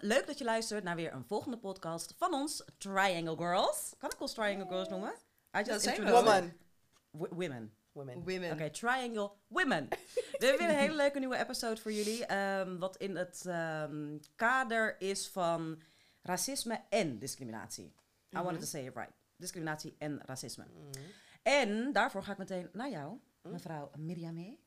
leuk dat je luistert naar weer een volgende podcast van ons, Triangle Girls. Kan ik ons Triangle Girls noemen? I just Dat zijn we. introduced Woman. it. W- women. Women. Women. Oké, Triangle Women. We hebben weer een hele leuke nieuwe episode voor jullie. ehm, wat in het ehm, kader is van racisme en discriminatie. I Mhm. wanted to say it right. Discriminatie en racisme. En daarvoor ga ik meteen naar jou, mevrouw Miriam.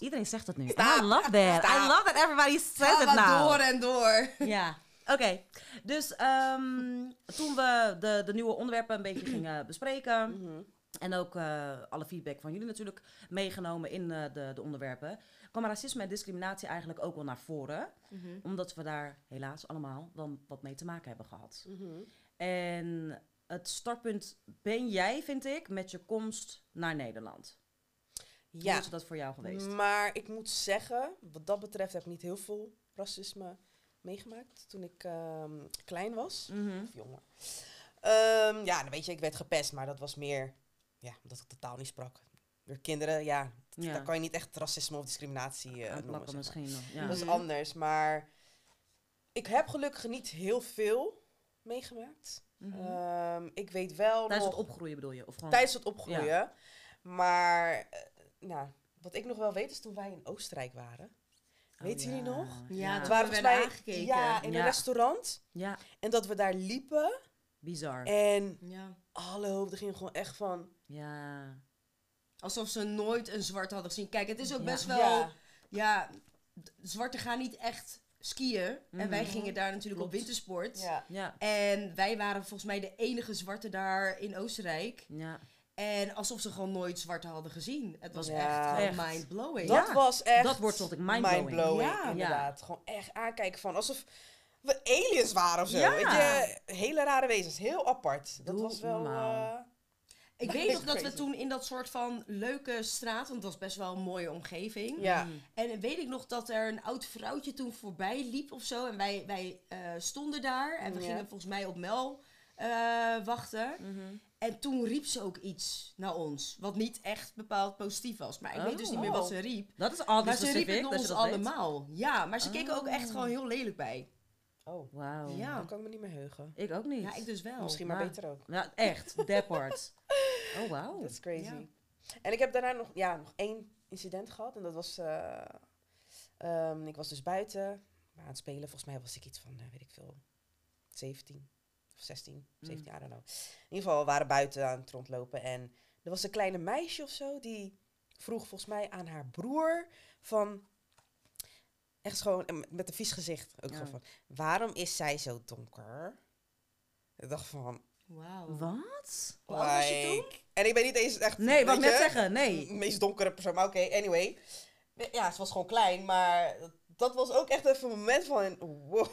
Iedereen zegt het nu. Stop. I love that. I love that everybody says Ga it now. door en door. Ja, oké. Dus ehm, toen we de, de nieuwe onderwerpen een beetje gingen bespreken... Mhm. en ook eh, alle feedback van jullie natuurlijk meegenomen in eh, de, de onderwerpen... kwam racisme en discriminatie eigenlijk ook wel naar voren. Omdat we daar helaas allemaal wel wat mee te maken hebben gehad. Mhm. En het startpunt ben jij, vind ik, met je komst naar Nederland. Hoe Ja, is dat voor jou geweest? maar ik moet zeggen, wat dat betreft heb ik niet heel veel racisme meegemaakt toen ik ehm, klein was. Mhm. Of jonger. Ehm, ja, dan weet je, ik werd gepest, maar dat was meer, ja, omdat ik de taal niet sprak. Door kinderen, ja, Ja. daar kan je niet echt racisme of discriminatie eh noemen. Maar. misschien nog. Ja. Dat is Mhm. anders, maar ik heb gelukkig niet heel veel meegemaakt. Mhm. Ehm, ik weet wel Tijdens nog... het opgroeien bedoel je? Of gewoon... Tijdens het opgroeien. Maar, eh, nou, wat ik nog wel weet is toen wij in Oostenrijk waren. Oh, Weten jullie ja. nog? Ja, Het toen waren we aangekeken. Ja, in Ja. een restaurant. Ja, En dat we daar liepen. bizar. En Ja. alle hoofden gingen gewoon echt van... Ja. Alsof ze nooit een zwart hadden gezien. Kijk, het is ook Ja. best wel... Ja, Ja, zwarten gaan niet echt skiën. En wij Mhm. gingen daar natuurlijk op wintersport. ja. Ja. En wij waren volgens mij de enige zwarte daar in Oostenrijk. Ja. En alsof ze gewoon nooit zwarte hadden gezien. Het was Ja. echt mind-blowing. Dat Ja, was echt... dat wordt tot ik mindblowing. mindblowing, Ja. inderdaad. Gewoon echt aankijken van alsof we aliens waren of zo. Ja. Weet je, hele rare wezens. Heel apart. Dat Doe was wel... eh, Ik weet nog dat we toen in dat soort van leuke straat, want het was best wel een mooie omgeving. ja. En weet ik nog dat er een oud vrouwtje toen voorbij liep of zo. En wij, wij eh, stonden daar en we Ja. gingen volgens mij op Mel eh, wachten. Mhm. En toen riep ze ook iets naar ons. Wat niet echt bepaald positief was. Maar ik weet dus niet meer Oh. wat ze riep. Dat is al Maar ze riep het naar ons weet. allemaal. Ja, maar ze keken ook echt Oh. gewoon heel lelijk bij. Oh, Wauw. Ja. dan kan ik me niet meer heugen. Ik ook niet. Ja, ik dus wel. Misschien maar beter ook. Ja, echt. Part. Oh, wauw. Dat is crazy. Ja. En ik heb daarna nog, ja, nog één incident gehad. En dat was... eh, ehm, ik was dus buiten aan het spelen. Volgens mij was ik iets van, eh, weet ik veel, 17 of 16, 17 jaar, I don't know. In ieder geval, we waren buiten aan het rondlopen. En er was een kleine meisje of zo die vroeg volgens mij aan haar broer van... Echt gewoon en met een vies gezicht ook Ja. gewoon van... Waarom is zij zo donker? Ik dacht van... Wauw. Wat? Hoe was je toen? En ik ben niet eens echt... Nee, wat net je, zeggen. Nee. de meest donkere persoon. Maar oké, anyway. Ja, ze was gewoon klein, maar dat was ook echt even een moment van... Wow.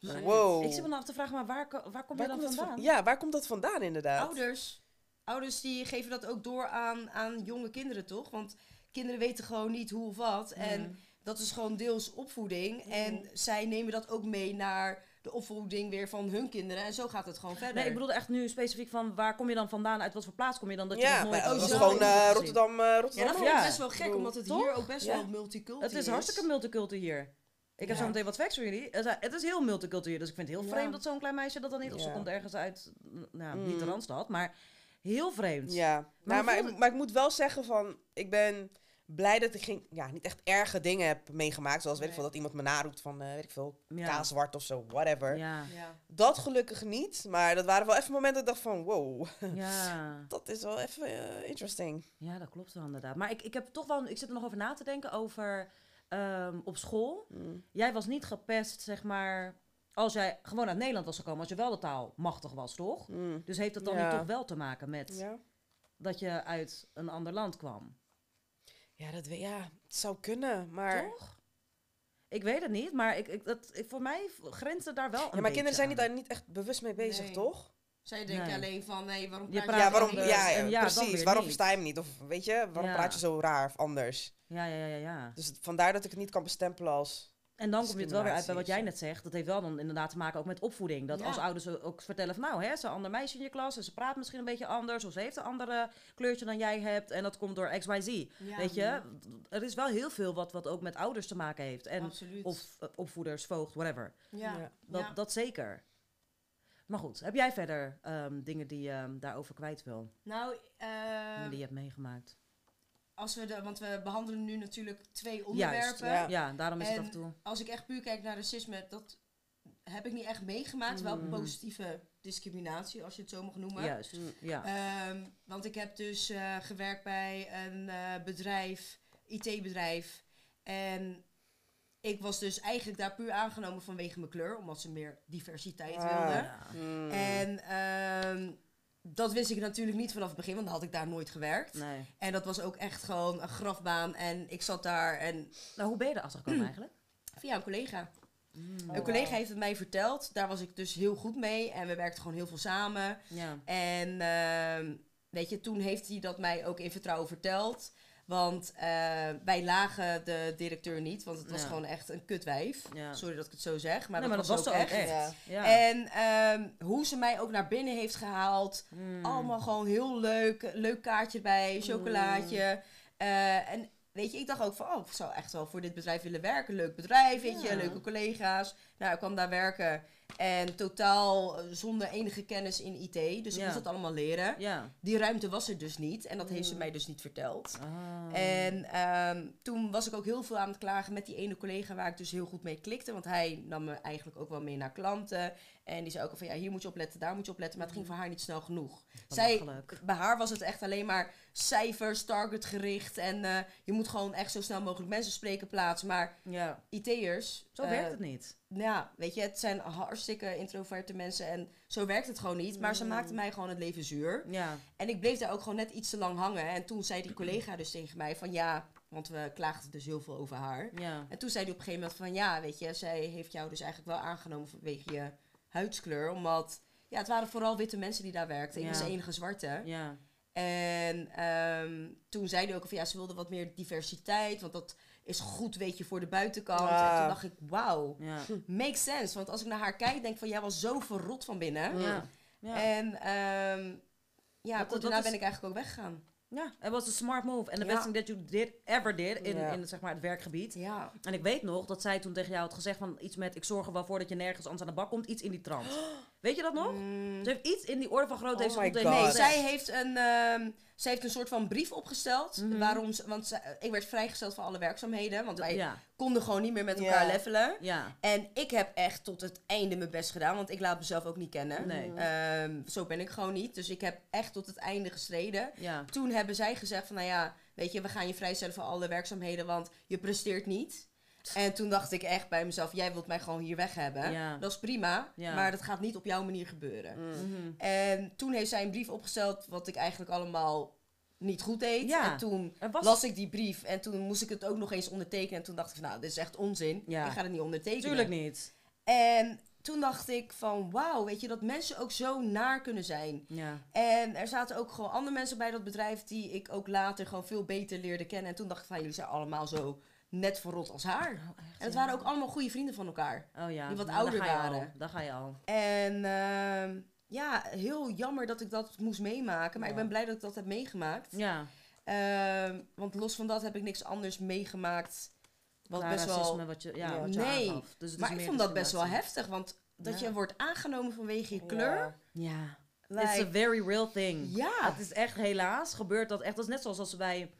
Wow. Ik zit me dan af te vragen, maar waar, waar kom je Waar dan komt dat vandaan? van- Ja, waar komt dat vandaan inderdaad? Ouders. Ouders die geven dat ook door aan, aan jonge kinderen, toch? Want kinderen weten gewoon niet hoe of wat. En dat is gewoon deels opvoeding. En zij nemen dat ook mee naar de opvoeding weer van hun kinderen. En zo gaat het gewoon verder. Nee, ik bedoel echt nu specifiek van waar kom je dan vandaan? Uit wat voor plaats kom je dan? Dat je ja, nooit oh, dat was zo. gewoon gezien. Rotterdam, ja, Rotterdam. dat vind ik Ja. best wel gek, omdat het toch? hier ook best Ja. wel multicultureel Het is hartstikke multicultuur hier. Ik heb Ja. zo meteen wat facts voor jullie. Het is- Het is heel multicultuur, dus ik vind het heel Ja. vreemd dat zo'n klein meisje dat dan niet... Of ze komt ergens uit, nou, niet de Mm. Randstad, maar heel vreemd. Ja, Maar maar, maar, voelde- ik, maar ik moet wel zeggen van... Ik ben blij dat ik geen, ja, niet echt erge dingen heb meegemaakt. Zoals weet ik veel, dat iemand me naroept van, eh, weet ik veel, Ja. kaaswart of zo, whatever. Ja, Ja. Dat gelukkig niet. Maar dat waren wel even momenten dat ik dacht van, wow, ja. dat is wel even eh, interesting. Ja, dat klopt wel inderdaad. Maar ik, ik heb toch wel, ik zit er nog over na te denken over ehm, op school. Mm. Jij was niet gepest, zeg maar, als jij gewoon uit Nederland was gekomen, als je wel de taal machtig was, toch? Mm. Dus heeft het dan Ja. toch wel te maken met Ja. dat je uit een ander land kwam? Ja, dat, we- ja, het zou kunnen, maar... Toch? Ik weet het niet, maar ik, ik, dat, ik, voor mij grenst het daar wel Ja, maar kinderen zijn niet, daar niet echt bewust mee bezig, Nee. toch? Zij denken Nee. alleen van, nee, waarom Je praat praat Ja, je waarom, anders ja, precies. weer Waarom niet. versta je me niet? Of weet je, waarom Ja. praat je zo raar of anders? Ja, ja, ja, ja. Dus vandaar dat ik het niet kan bestempelen als En dan kom je het wel weer uit bij wat jij net zegt. Dat heeft wel dan inderdaad te maken ook met opvoeding. Dat Ja. als ouders ook vertellen van nou, hè, ze is een ander meisje in je klas en ze praat misschien een beetje anders. Of ze heeft een andere kleurtje dan jij hebt. En dat komt door X, Y, Z. Ja, Weet je, er is wel heel veel wat, wat ook met ouders te maken heeft. En, absoluut. of eh, opvoeders, voogd, whatever. ja. Ja. Dat, dat zeker. Maar goed, heb jij verder ehm, dingen die je ehm, daarover kwijt wil? Nou, dingen die je hebt meegemaakt? als we de, want we behandelen nu natuurlijk twee onderwerpen. ja. Ja, daarom is het af en toe. Als ik echt puur kijk naar racisme, dat heb ik niet echt meegemaakt. Wel Mhm. positieve discriminatie, als je het zo mag noemen. Juist, Mm. ja. Want ik heb dus eh, gewerkt bij een eh, bedrijf, IT-bedrijf. En ik was dus eigenlijk daar puur aangenomen vanwege mijn kleur, omdat ze meer diversiteit Ah. wilden. Ja. Mm. En ehm, dat wist ik natuurlijk niet vanaf het begin, want dan had ik daar nooit gewerkt. Nee. En dat was ook echt gewoon een grafbaan. En ik zat daar en Nou, hoe ben je erachter gekomen eigenlijk? via een collega. Mm. Een collega heeft het mij verteld. Daar was ik dus heel goed mee. En we werkten gewoon heel veel samen. Ja. En ehm, weet je, toen heeft hij dat mij ook in vertrouwen verteld. Want eh, wij lagen de directeur niet, want het was Ja. gewoon echt een kutwijf. Ja. Sorry dat ik het zo zeg, maar Nee, dat, maar was, dat was echt. ook echt. Ja. Ja. En ehm, hoe ze mij ook naar binnen heeft gehaald. Mm. Allemaal gewoon heel leuk. Leuk kaartje erbij, chocolaatje. Eh, en weet je, ik dacht ook van, oh, ik zou echt wel voor dit bedrijf willen werken. Leuk bedrijf, weet je, leuke collega's. Nou, ik kwam daar werken. En totaal eh, zonder enige kennis in IT. Dus ik Ja. moest dat allemaal leren. Ja. Die ruimte was er dus niet. En dat heeft ze Mm. mij dus niet verteld. Ah. En ehm, toen was ik ook heel veel aan het klagen met die ene collega waar ik dus heel goed mee klikte. Want hij nam me eigenlijk ook wel mee naar klanten. En die zei ook al van ja, hier moet je opletten, daar moet je opletten. Maar het ging voor haar niet snel genoeg. Zij, bij haar was het echt alleen maar cijfers, targetgericht. En eh, je moet gewoon echt zo snel mogelijk mensen spreken plaatsen. Maar Ja, IT'ers... zo eh, werkt het niet. ja, weet je, het zijn hartstikke introverte mensen en zo werkt het gewoon niet. Maar ze maakten mij gewoon het leven zuur. Ja. En ik bleef daar ook gewoon net iets te lang hangen. En toen zei die collega dus tegen mij van ja, want we klaagden dus heel veel over haar. Ja. En toen zei hij op een gegeven moment van ja, weet je, zij heeft jou dus eigenlijk wel aangenomen vanwege je huidskleur. Omdat, ja, het waren vooral witte mensen die daar werkten. Ik was Ja. de enige zwarte. Ja. En ehm, toen zei hij ook van ja, ze wilde wat meer diversiteit, want dat is goed, weet je, voor de buitenkant. Ja. En toen dacht ik, wauw, Ja. makes sense. Want als ik naar haar kijk, denk ik van jij was zo verrot van binnen. Ja. Ja. En ehm, ja, Dat- daarna is- ben ik eigenlijk ook weggegaan. Ja, het was een smart move. En the Ja. best thing that you did, ever did in, Ja. in zeg maar, het werkgebied. Ja. En ik weet nog dat zij toen tegen jou had gezegd van iets met... ik zorg er wel voor dat je nergens anders aan de bak komt. Iets in die trant. Weet je dat nog? Mm, Ze heeft iets in die orde van grootte Oh heeft ze Nee, zij heeft een, ehm, zij heeft een soort van brief opgesteld. Mhm. Waarom ze, want zij- ik werd vrijgesteld van alle werkzaamheden. Want wij Ja, konden gewoon niet meer met elkaar Ja. levelen. ja. En ik heb echt tot het einde mijn best gedaan. Want ik laat mezelf ook niet kennen. Nee. Ehm, zo ben ik gewoon niet. Dus ik heb echt tot het einde gestreden. Ja, Toen hebben zij gezegd van, nou ja, weet je, we gaan je vrijstellen van alle werkzaamheden, want je presteert niet. En toen dacht ik echt bij mezelf, jij wilt mij gewoon hier weg hebben. Ja. Dat is prima, Ja. maar dat gaat niet op jouw manier gebeuren. Mm. Mhm. En toen heeft zij een brief opgesteld, wat ik eigenlijk allemaal niet goed deed. Ja. En toen was... las ik die brief en toen moest ik het ook nog eens ondertekenen. En toen dacht ik van, nou, dit is echt onzin. Ja. Ik ga het niet ondertekenen. Tuurlijk niet. En toen dacht ik van, wauw, weet je, dat mensen ook zo naar kunnen zijn. Ja. En er zaten ook gewoon andere mensen bij dat bedrijf die ik ook later gewoon veel beter leerde kennen. En toen dacht ik van, jullie zijn allemaal zo net verrot als haar. Oh, echt, En het ja. waren ook allemaal goede vrienden van elkaar. Oh ja. die wat Nou, ouder daar waren. Al. Daar ga je al. En ehm, ja, heel jammer dat ik dat moest meemaken. Maar ik ben blij dat ik dat heb meegemaakt. Ja. Ehm, want los van dat heb ik niks anders meegemaakt. Wat best racisme wel... wat je, ja, wat je Nee. Dus het is Maar ik vond dat best wel heftig. Want dat Ja. je wordt aangenomen vanwege je kleur. Ja. Ja. like- It's a very real thing. ja. Het is echt helaas gebeurt dat echt. Dat is net zoals als bij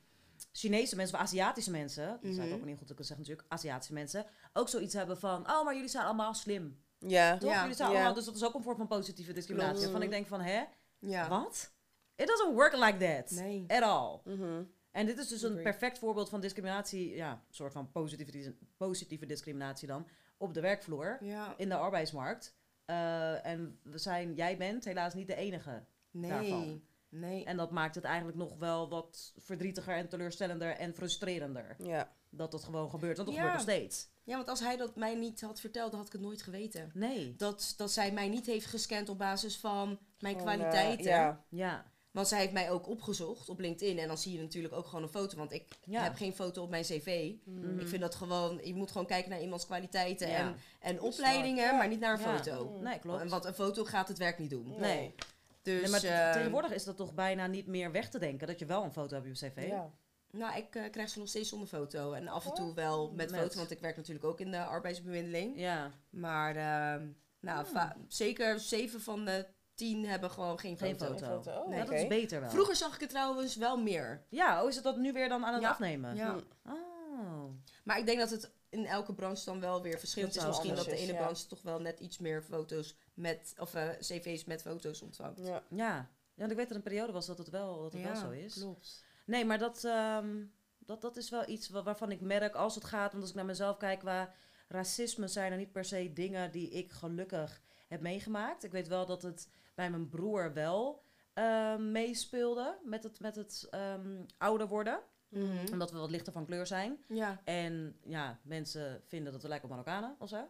Chinese mensen of Aziatische mensen. Dat zou ik Mhm. ook niet goed kunnen zeggen natuurlijk. Aziatische mensen. Ook zoiets hebben van. Oh, maar jullie zijn allemaal slim. Ja. Toch? Ja. Jullie zijn Ja. allemaal. Dus dat is ook een vorm van positieve discriminatie. Van ik denk van hè? ja. Wat? It doesn't work like that. Nee. At all. Mhm. En dit is dus een perfect voorbeeld van discriminatie. Ja, een soort van positieve, positieve discriminatie dan. Op de werkvloer. Ja. In de arbeidsmarkt. Eh, en we zijn, jij bent helaas niet de enige. Nee. daarvan. Nee. En dat maakt het eigenlijk nog wel wat verdrietiger en teleurstellender en frustrerender. Ja. Dat dat gewoon gebeurt. Want dat Ja. gebeurt nog steeds. Ja, want als hij dat mij niet had verteld, had ik het nooit geweten. Nee. Dat, dat zij mij niet heeft gescand op basis van mijn eh, kwaliteiten. ja. Ja. Want zij heeft mij ook opgezocht op LinkedIn. En dan zie je natuurlijk ook gewoon een foto. Want ik Ja. heb geen foto op mijn cv. Mhm. Ik vind dat gewoon... Je moet gewoon kijken naar iemands kwaliteiten Ja. en, en opleidingen. Maar niet naar een Ja. foto. Nee, klopt. Want een foto gaat het werk niet doen. Nee. Dus, Nee, maar eh, tegenwoordig is dat toch bijna niet meer weg te denken dat je wel een foto hebt op je cv. Ja. Nou, ik eh, krijg ze nog steeds zonder foto. En af en Oh. toe wel met, Met. foto. Want ik werk natuurlijk ook in de arbeidsbemiddeling. Ja, Maar ehm, nou, va- zeker zeven van de tien hebben gewoon geen foto. Geen foto. Geen foto. Oh, Nee, Ja, dat is beter wel. Vroeger zag ik het trouwens wel meer. Ja, oh, is het dat nu weer dan aan het Ja. afnemen? Ja. Hm. Oh. Maar ik denk dat het in elke branche dan wel weer verschillend is. Misschien dat de ene ja. branche toch wel net iets meer foto's met, of eh, cv's met foto's ontvangt. Ja. Ja. ja, ik weet dat er een periode was dat het wel, dat het wel zo is. klopt. Nee, maar dat, ehm, dat, dat is wel iets wa- waarvan ik merk als het gaat. Want als ik naar mezelf kijk qua racisme, zijn er niet per se dingen die ik gelukkig heb meegemaakt. Ik weet wel dat het bij mijn broer wel ehm, meespeelde met het, met het ehm, ouder worden. Mhm. Omdat we wat lichter van kleur zijn. Ja. En ja, mensen vinden dat we lijken op Marokkanen of zo.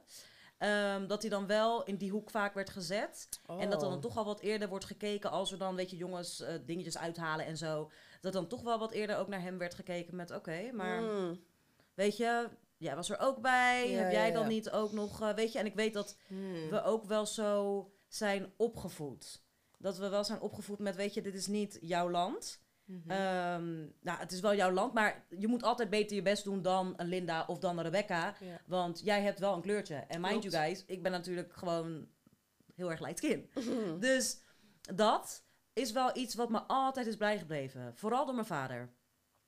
Ehm, dat hij dan wel in die hoek vaak werd gezet. En dat er dan Oh. toch al wat eerder wordt gekeken als er dan, weet je, jongens eh, dingetjes uithalen en zo. Dat dan toch wel wat eerder ook naar hem werd gekeken met, oké, maar Mm. weet je, jij was er ook bij. Ja, Heb ja, jij dan ja. niet ook nog, eh, weet je, en ik weet dat Hmm. we ook wel zo zijn opgevoed. Dat we wel zijn opgevoed met, weet je, dit is niet jouw land. Mhm. Ehm, nou, het is wel jouw land, maar je moet altijd beter je best doen dan een Linda of dan een Rebecca. Want jij hebt wel een kleurtje. En mind Klopt. you guys, ik ben natuurlijk gewoon heel erg light skin. Dus dat is wel iets wat me altijd is bijgebleven. Vooral door mijn vader.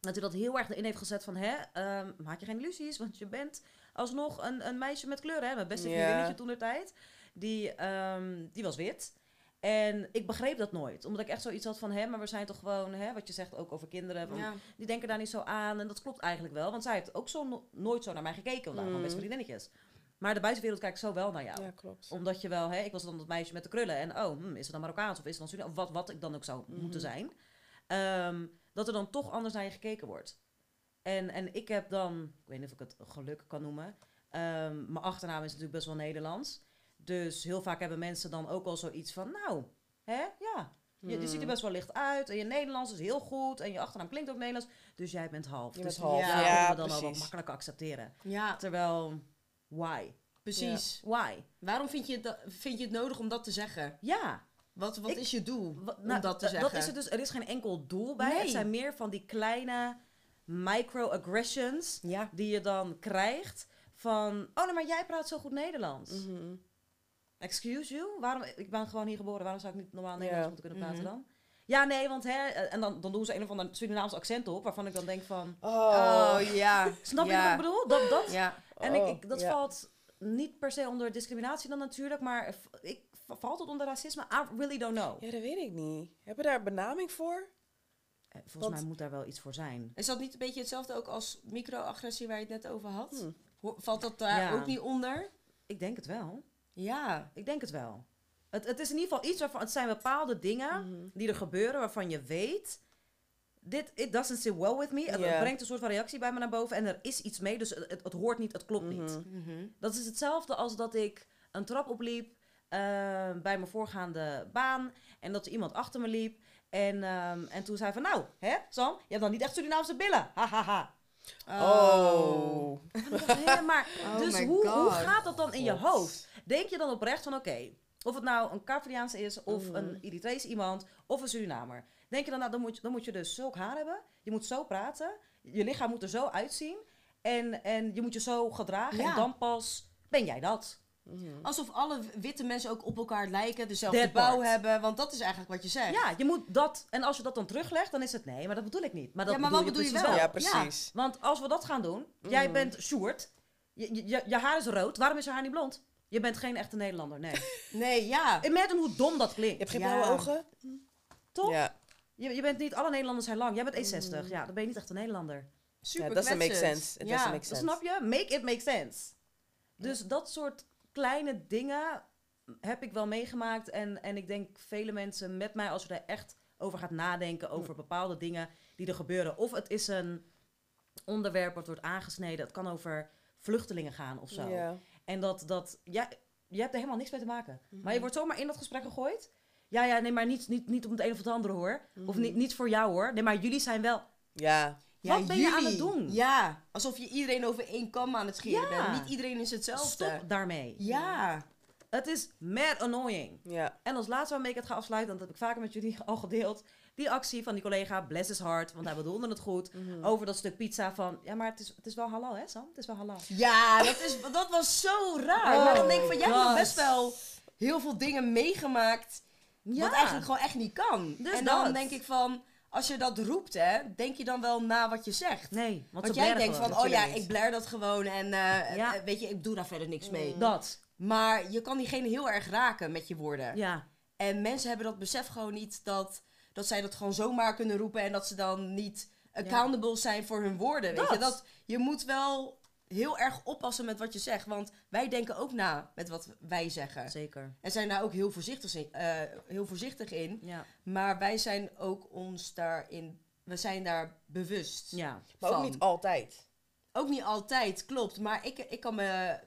Dat hij dat heel erg erin heeft gezet van, hè, ehm, maak je geen illusies, want je bent alsnog een, een meisje met kleur. Hè? Mijn beste vriendinnetje toen de tijd, die, ehm, die was wit. En ik begreep dat nooit. Omdat ik echt zoiets had van, hè, maar we zijn toch gewoon, hè, wat je zegt ook over kinderen. Van, ja. Die denken daar niet zo aan. En dat klopt eigenlijk wel. Want zij heeft ook zo no- nooit zo naar mij gekeken. Want Mm. best vriendinnetjes. Maar de buitenwereld kijkt zo wel naar jou. Ja, klopt. Omdat je wel, hè, ik was dan dat meisje met de krullen. En oh, hm, is het dan Marokkaans of is het dan Surinaams? Of wat, wat ik dan ook zou moeten Mhm. zijn. Ehm, dat er dan toch anders naar je gekeken wordt. En, en ik heb dan, ik weet niet of ik het geluk kan noemen. ehm, mijn achternaam is natuurlijk best wel Nederlands. Dus heel vaak hebben mensen dan ook al zoiets van, nou, hè, ja. Je, je ziet er Mm. best wel licht uit. En je Nederlands is heel goed. En je achternaam klinkt ook Nederlands. Dus jij bent half. Je dus half, ja, we dan al wat makkelijker accepteren. ja, Terwijl, why? precies. Why? Waarom vind je, het vind je het nodig om dat te zeggen? Ja. Wat, wat Ik- is je doel Wat- om nou, dat te zeggen? Dat is het dus. Er is geen enkel doel bij. Nee. Het zijn meer van die kleine microaggressions Ja. die je dan krijgt. Van, oh nee, maar jij praat zo goed Nederlands. Mhm. Excuse you? Waarom, ik ben gewoon hier geboren. Waarom zou ik niet normaal Nederlands moeten kunnen praten Mhm. dan? Ja, nee, want hè... eh, En dan, dan doen ze een of ander Surinaams accent op. Waarvan ik dan denk van... Oh. Oh, ja. Snap je ja. wat ik bedoel? Dat, dat, Ja. En Oh, ik, ik, dat ja. valt niet per se onder discriminatie dan natuurlijk. Maar ik, valt het onder racisme? I really don't know. Ja, dat weet ik niet. Hebben we daar een benaming voor? Eh, Volgens Want- mij moet daar wel iets voor zijn. Is dat niet een beetje hetzelfde ook als microagressie waar je het net over had? Hm. Valt dat daar Ja. ook niet onder? Ik denk het wel. Ja. Ik denk het wel. Het, het is in ieder geval iets waarvan... Het zijn bepaalde dingen Mhm. die er gebeuren waarvan je weet... Dit, it doesn't sit well with me. Het, brengt een soort van reactie bij me naar boven. En er is iets mee, dus het, het, het hoort niet, het klopt niet. Mhm. Mhm. Dat is hetzelfde als dat ik een trap opliep eh, bij mijn voorgaande baan. En dat er iemand achter me liep. En, ehm, en toen zei van, nou, hè, Sam, je hebt dan niet echt Surinaamse billen. Ha, ha, ha. Oh. Hè, maar, Oh dus hoe, hoe gaat dat dan in je hoofd? Denk je dan oprecht van, oké, of het nou een Capriaanse is, of een Eritrees iemand, of een Surinamer. Denk je dan, nou, dan moet, je, dan moet je dus zulk haar hebben. Je moet zo praten. Je lichaam moet er zo uitzien. En, en je moet je zo gedragen. Ja. En dan pas ben jij dat. Mhm. Alsof alle witte mensen ook op elkaar lijken, dezelfde That bouw part. hebben. Want dat is eigenlijk wat je zegt. Ja, je moet dat. En als je dat dan teruglegt, dan is het nee, maar dat bedoel ik niet. Maar dat Ja, maar bedoel, wat bedoel je precies wel? Ja, precies. Want als we dat gaan doen, jij Mhm. bent Sjoerd, je, je, je, je haar is rood, waarom is je haar niet blond? Je bent geen echte Nederlander, nee. Nee, ja. Imagine hoe dom dat Je klinkt, hebt geen Ja. blauwe ogen? toch? Ja. Je, je bent niet, alle Nederlanders zijn lang, jij bent 1,60, Mhm. ja, dan ben je niet echt een Nederlander. Super Ja, doesn't make sense. It Ja. doesn't make sense. Snap je? Make it make sense. Dus dat soort kleine dingen heb ik wel meegemaakt. En, en ik denk vele mensen met mij, als je er echt over gaat nadenken, over bepaalde dingen die er gebeuren. Of het is een onderwerp wat wordt aangesneden. Het kan over vluchtelingen gaan of zo. Ja. En dat, dat ja, je hebt er helemaal niks mee te maken. Maar je wordt zomaar in dat gesprek gegooid. Ja, ja, nee, maar niet, niet, niet om het een of het andere hoor. Of Mhm. niet, niet voor jou hoor. Nee, maar jullie zijn wel... Ja. Wat ben je aan het jullie. doen? Ja, alsof je iedereen over één kam aan het scheren Ja. bent. Niet iedereen is hetzelfde. Stop daarmee. Ja. Het is mad annoying. Ja. En als laatste waarmee ik het ga afsluiten, want dat heb ik vaker met jullie al gedeeld. Die actie van die collega, bless his heart, want hij bedoelde het goed. Mhm. Over dat stuk pizza van, ja, maar het is, het is wel halal hè Sam? Het is wel halal. Ja, dat, is, dat was zo raar. Oh, maar dan denk ik van, jij hebt best wel heel veel dingen meegemaakt Ja. wat eigenlijk gewoon echt niet kan. Dus en dan dat. denk ik van, als je dat roept, hè, denk je dan wel na wat je zegt. Nee, want, jij denkt van, oh ja, ik blair dat gewoon en eh, Ja. eh, weet je, ik doe daar verder niks mee. Dat, Maar je kan diegene heel erg raken met je woorden. ja. En mensen hebben dat besef gewoon niet dat, dat zij dat gewoon zomaar kunnen roepen en dat ze dan niet accountable zijn voor hun woorden. Weet je? Dat. Dat, je moet wel heel erg oppassen met wat je zegt, want wij denken ook na met wat wij zeggen. Zeker. En zijn daar ook heel voorzichtig in. eh, heel voorzichtig in. Ja. Maar wij zijn ook ons daarin, we zijn daar bewust. ja. Maar ook niet altijd. Ook niet altijd, klopt. Maar ik, ik kan me,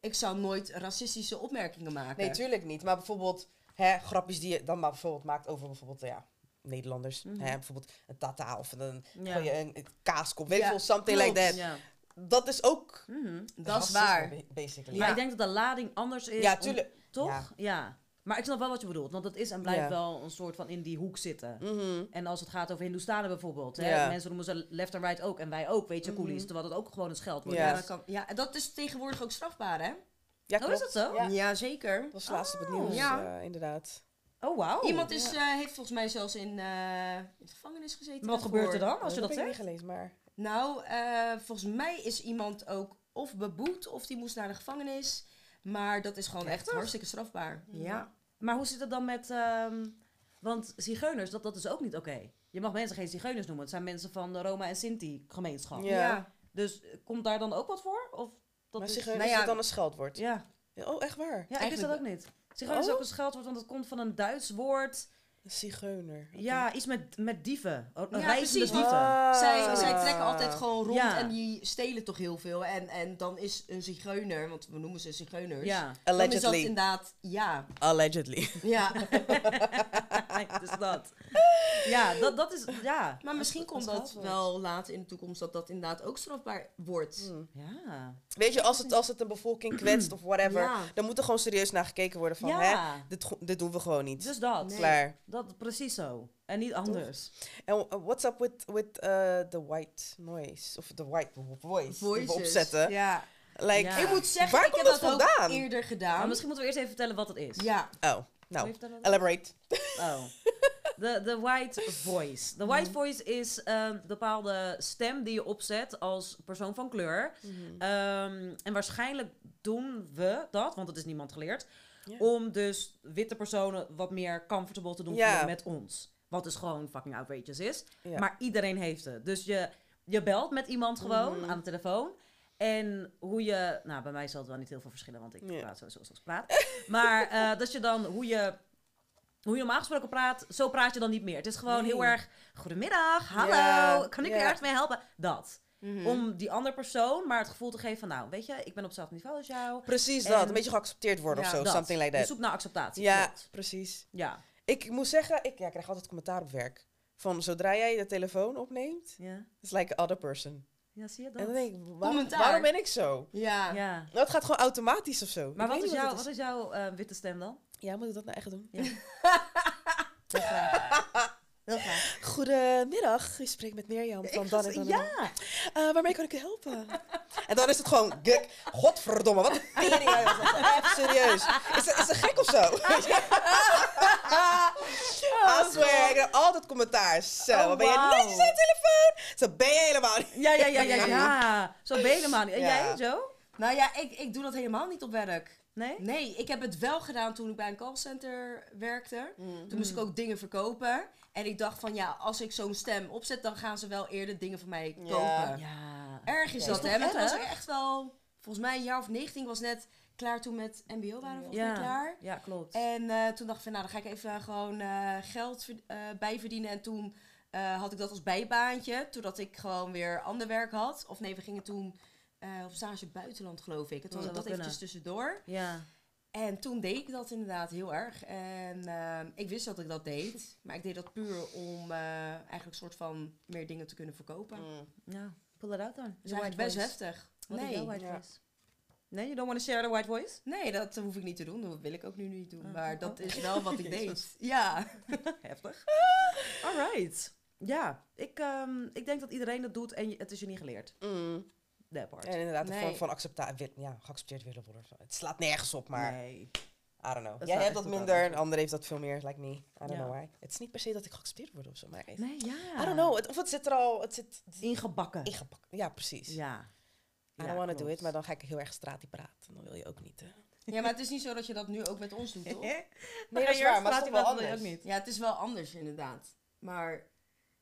ik zou nooit racistische opmerkingen maken. Nee, tuurlijk niet. Maar bijvoorbeeld hè, grapjes die je dan maar bijvoorbeeld maakt over bijvoorbeeld ja, Nederlanders. Mhm. hè, bijvoorbeeld een tata of een, Ja. gooi je een, een kaaskop. Weet je Ja, wel, something klopt. like that. Ja. Dat is ook Mhm. Dat is waar. ba- Basically. Maar Ja. ik denk dat de lading anders is. Ja, om- toch? Ja. Ja. Maar ik snap wel wat je bedoelt. Want het is en blijft Ja. wel een soort van in die hoek zitten. Mhm. En als het gaat over Hindoestanen bijvoorbeeld. Hè, Ja. Mensen noemen ze left en right ook. En wij ook, weet je, coolies. Terwijl dat ook gewoon een scheldwoord Ja. Ja, dat kan, ja, en dat is tegenwoordig ook strafbaar, hè? Ja, Oh, is klopt. dat zo? Ja. Ja, zeker. Dat was laatst op het Oh. nieuws, Ja. eh, inderdaad. Oh, wauw. Iemand is, eh, heeft volgens mij zelfs in, eh, in de gevangenis gezeten. Maar wat gebeurt er dan als je dat dat heb ik zegt? niet gelezen, maar... Nou, eh, volgens mij is iemand ook of beboet of die moest naar de gevangenis. Maar dat is gewoon echt hartstikke strafbaar. Ja. Maar hoe zit het dan met... ehm, want zigeuners, dat, dat is ook niet oké. Je mag mensen geen zigeuners noemen. Het zijn mensen van de Roma en Sinti gemeenschap. Ja. Dus komt daar dan ook wat voor? Of dat maar is... zigeuners nou ja, is dan een scheldwoord? Ja. Ja, Oh, echt waar? ja, ik wist Eigenlijk dat ook niet. Zigeuners is Oh. ook een scheldwoord, want het komt van een Duits woord. Een zigeuner. Ja, iets met, met dieven. Oh, Ja, reizende precies, dieven. Zij, zij trekken altijd gewoon rond Ja. en die stelen toch heel veel. En, en dan is een zigeuner, want we noemen ze zigeuners. Ja. Dan is dat Allegedly. inderdaad, ja. Allegedly. ja. dus dat. Ja, dat, dat is... Ja. Maar misschien Dat- komt dat wel later in de toekomst dat dat inderdaad ook strafbaar wordt. Hmm. Ja. Weet je, als het, als het een bevolking kwetst of whatever, Ja. dan moet er gewoon serieus naar gekeken worden van, hè, dit, doen we gewoon niet. Dus dat. Nee. Klaar. Dat precies zo. En niet anders. En uh, what's up with, with uh, the white noise? Of the white voice die we Voices. opzetten? Ja. Like, Ja. Ik moet zeggen, Waar ik heb dat dat ook vandaan? eerder gedaan. Maar misschien moeten we eerst even vertellen wat het is. Ja. Oh, nou, elaborate. Oh. De, de white voice. De white voice is ehm, een bepaalde stem die je opzet als persoon van kleur. Ehm, en waarschijnlijk doen we dat, want het is niemand geleerd, Ja. om dus witte personen wat meer comfortable te doen Ja. met ons. Wat dus gewoon fucking outrageous is. Ja. Maar iedereen heeft het. Dus je, je belt met iemand gewoon Mhm. aan de telefoon. En hoe je... Nou, bij mij zal het wel niet heel veel verschillen, want ik praat sowieso zoals ik praat. maar eh, dat je dan, hoe je... Hoe je normaal gesproken praat, zo praat je dan niet meer. Het is gewoon Nee. heel erg... Goedemiddag, hallo, kan ik je ergens mee helpen? Dat. Mhm. Om die andere persoon maar het gevoel te geven van... Nou, weet je, ik ben op hetzelfde niveau als jou. Precies En- dat, een beetje geaccepteerd worden Ja, of zo, Dat. something like Je that. zoekt naar acceptatie. Ja, klopt. precies. Ja. Ik moet zeggen, ik, ja, ik krijg altijd commentaar op werk. Van zodra jij de telefoon opneemt, Ja. it's like a other person. ja, zie je dat? En dan denk ik, waarom, Commentaar. waarom ben ik zo? Ja. ja. Nou, het gaat gewoon automatisch of zo. Maar Ik wat is, jouw, wat is jouw witte stem dan? Ja, moet ik dat nou echt doen? Ja. Heel graag. Goedemiddag, je spreekt met Mirjam van dan en ja. Eh, waarmee kan ik u helpen? en dan is het gewoon, gek, godverdomme, wat een tering. hè, was dat? Even serieus. Is ze, is gek of zo? I swear, ik heb altijd commentaar. Zo, Oh, wat ben je wauw. netjes aan de telefoon? Zo ben je helemaal niet. Ja, ja, ja, ja, ja. Zo ben je helemaal niet. En Ja. jij, Joe? Nou ja, ik, ik doe dat helemaal niet op werk. Nee? Nee, ik heb het wel gedaan toen ik bij een callcenter werkte. Mm. Toen moest ik ook dingen verkopen. En ik dacht van ja, als ik zo'n stem opzet, dan gaan ze wel eerder dingen van mij kopen. Ja. Erg is Ja, dat, hè? toen was echt wel, volgens mij een jaar of 19 was net klaar toen met MBO waren we volgens Ja. mij klaar. Ja, klopt. En eh, toen dacht ik van nou, dan ga ik even gewoon eh, geld eh, bijverdienen. En toen eh, had ik dat als bijbaantje, totdat ik gewoon weer ander werk had. Of nee, we gingen toen eh, op stage buitenland geloof ik. Het was Ja, dat dat eventjes tussendoor. Ja. En toen deed ik dat inderdaad heel erg. En ehm, ik wist dat ik dat deed. Maar ik deed dat puur om eh, eigenlijk een soort van meer dingen te kunnen verkopen. Mm. Ja, pull it out dan. Dat is eigenlijk best heftig. Wat nee. white Ja. voice? Nee, you don't want to share the white voice? nee, dat hoef ik niet te doen. Dat wil ik ook nu niet doen. Oh, maar oh, dat oh. is wel wat ik deed. Ja. Heftig. Alright. Ja, ik, ehm, ik denk dat iedereen dat doet en het is je niet geleerd. Mm. That part. En inderdaad, de Nee. vorm van accepta ja, geaccepteerd willen worden. of zo. Het slaat nergens op, maar Nee. I don't know. Dat Jij hebt dat minder, een ander heeft dat veel meer, like me. I don't Ja. know why. Het is niet per se dat ik geaccepteerd word of zo, maar... Nee, ja. I don't know. Het, of het zit er al... Het zit Ingebakken. ingebakken. Ja, precies. Ja. I Ja, don't want to do it, maar dan ga ik heel erg straat die praten. Dan wil je ook niet, hè? ja, maar het is niet zo dat je dat nu ook met ons doet, toch? Nee, dat is waar, maar het is toch wel anders. ook niet. Ja, het is wel anders inderdaad. Maar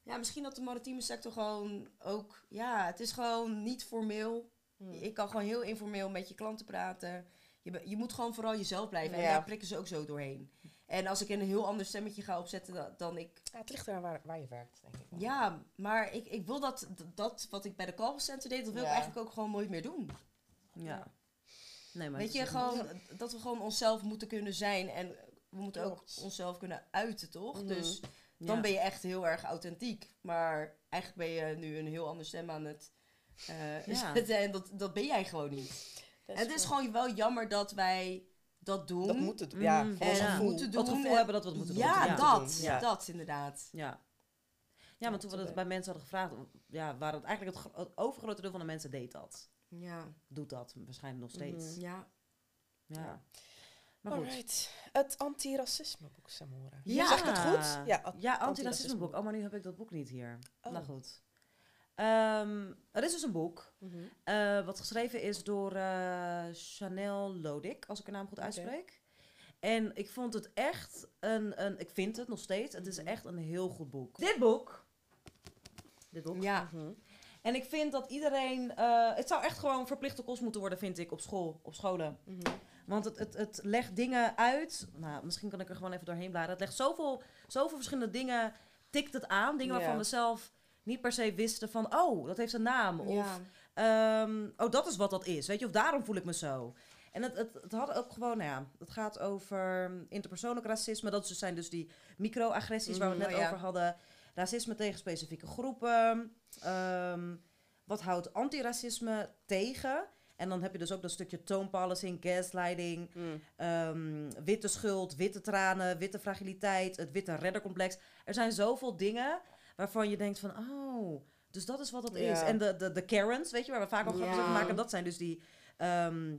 ja, misschien dat de maritieme sector gewoon ook... Ja, het is gewoon niet formeel. Hmm. Ik kan gewoon heel informeel met je klanten praten. Je, je moet gewoon vooral jezelf blijven. En daar prikken ze ook zo doorheen. En als ik een heel ander stemmetje ga opzetten da- dan ik... Ja, het ligt eraan waar, waar je werkt, denk ik. wel. Ja, maar ik, ik wil dat, dat wat ik bij de call center deed, dat wil Ja. ik eigenlijk ook gewoon nooit meer doen. Ja. Nee, maar Weet je, gewoon dat we gewoon onszelf moeten kunnen zijn. En we moeten ook onszelf kunnen uiten, toch? Mhm. Dus dan Ja. ben je echt heel erg authentiek. Maar eigenlijk ben je nu een heel ander stem aan het eh, Ja. zetten. En dat, dat ben jij gewoon niet. Dat en het is gewoon wel jammer dat wij dat doen. Dat moeten doen. Ja, Mm, en gevoel. moeten Dat doen. gevoel en- hebben dat we het moeten doen. Ja, Ja. dat. Ja. Dat inderdaad. Ja. Ja, want toen we dat bij mensen hadden gevraagd, ja, waren het eigenlijk het, gro- het overgrote deel van de mensen deed dat. Ja. Doet dat waarschijnlijk nog steeds. Mhm. Ja. Ja. Maar goed. Alright. Het antiracismeboek, Samora. Ja. Zeg ik het goed? Ja, Ja, antiracismeboek. Oh, maar nu heb ik dat boek niet hier. Oh. Nou goed. Ehm, er is dus een boek, Mhm. eh, wat geschreven is door eh, Chanel Lodik, als ik haar naam goed uitspreek. En ik vond het echt een, een, ik vind het nog steeds, het is Mhm. echt een heel goed boek. Dit boek. Dit boek. Ja. Mhm. En ik vind dat iedereen, eh, het zou echt gewoon verplichte kost moeten worden, vind ik, op school, op scholen. Mhm. Want het, het, het legt dingen uit. Nou, misschien kan ik er gewoon even doorheen bladeren. Het legt zoveel, zoveel verschillende dingen. Tikt het aan. Dingen waarvan we zelf niet per se wisten van. Oh, dat heeft een naam. Of ehm, oh, dat is wat dat is. Weet je, of daarom voel ik me zo. En het, het, het had ook gewoon, nou ja, het gaat over interpersoonlijk racisme. Dat zijn dus die microagressies waar we het Mhm, net ja. over hadden. Racisme tegen specifieke groepen. Ehm, wat houdt antiracisme tegen? En dan heb je dus ook dat stukje toonpolicing, gaslighting, Mm. ehm, witte schuld, witte tranen, witte fragiliteit, het witte reddercomplex. Er zijn zoveel dingen waarvan je denkt van, oh, dus dat is wat het is. En de, de, de Karens, weet je, waar we vaak al grapjes over maken, dat zijn dus die, ehm,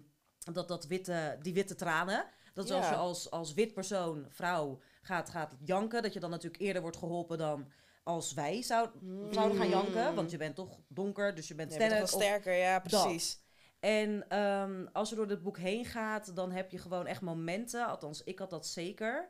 dat, dat witte, die witte tranen. Dat is als je als, als wit persoon, vrouw, gaat, gaat janken, dat je dan natuurlijk eerder wordt geholpen dan als wij zou, zouden gaan janken. Want je bent toch donker, dus je bent Je bent sterk. toch wel of- sterker, ja, precies. En ehm, als je door dit boek heen gaat, dan heb je gewoon echt momenten, althans ik had dat zeker,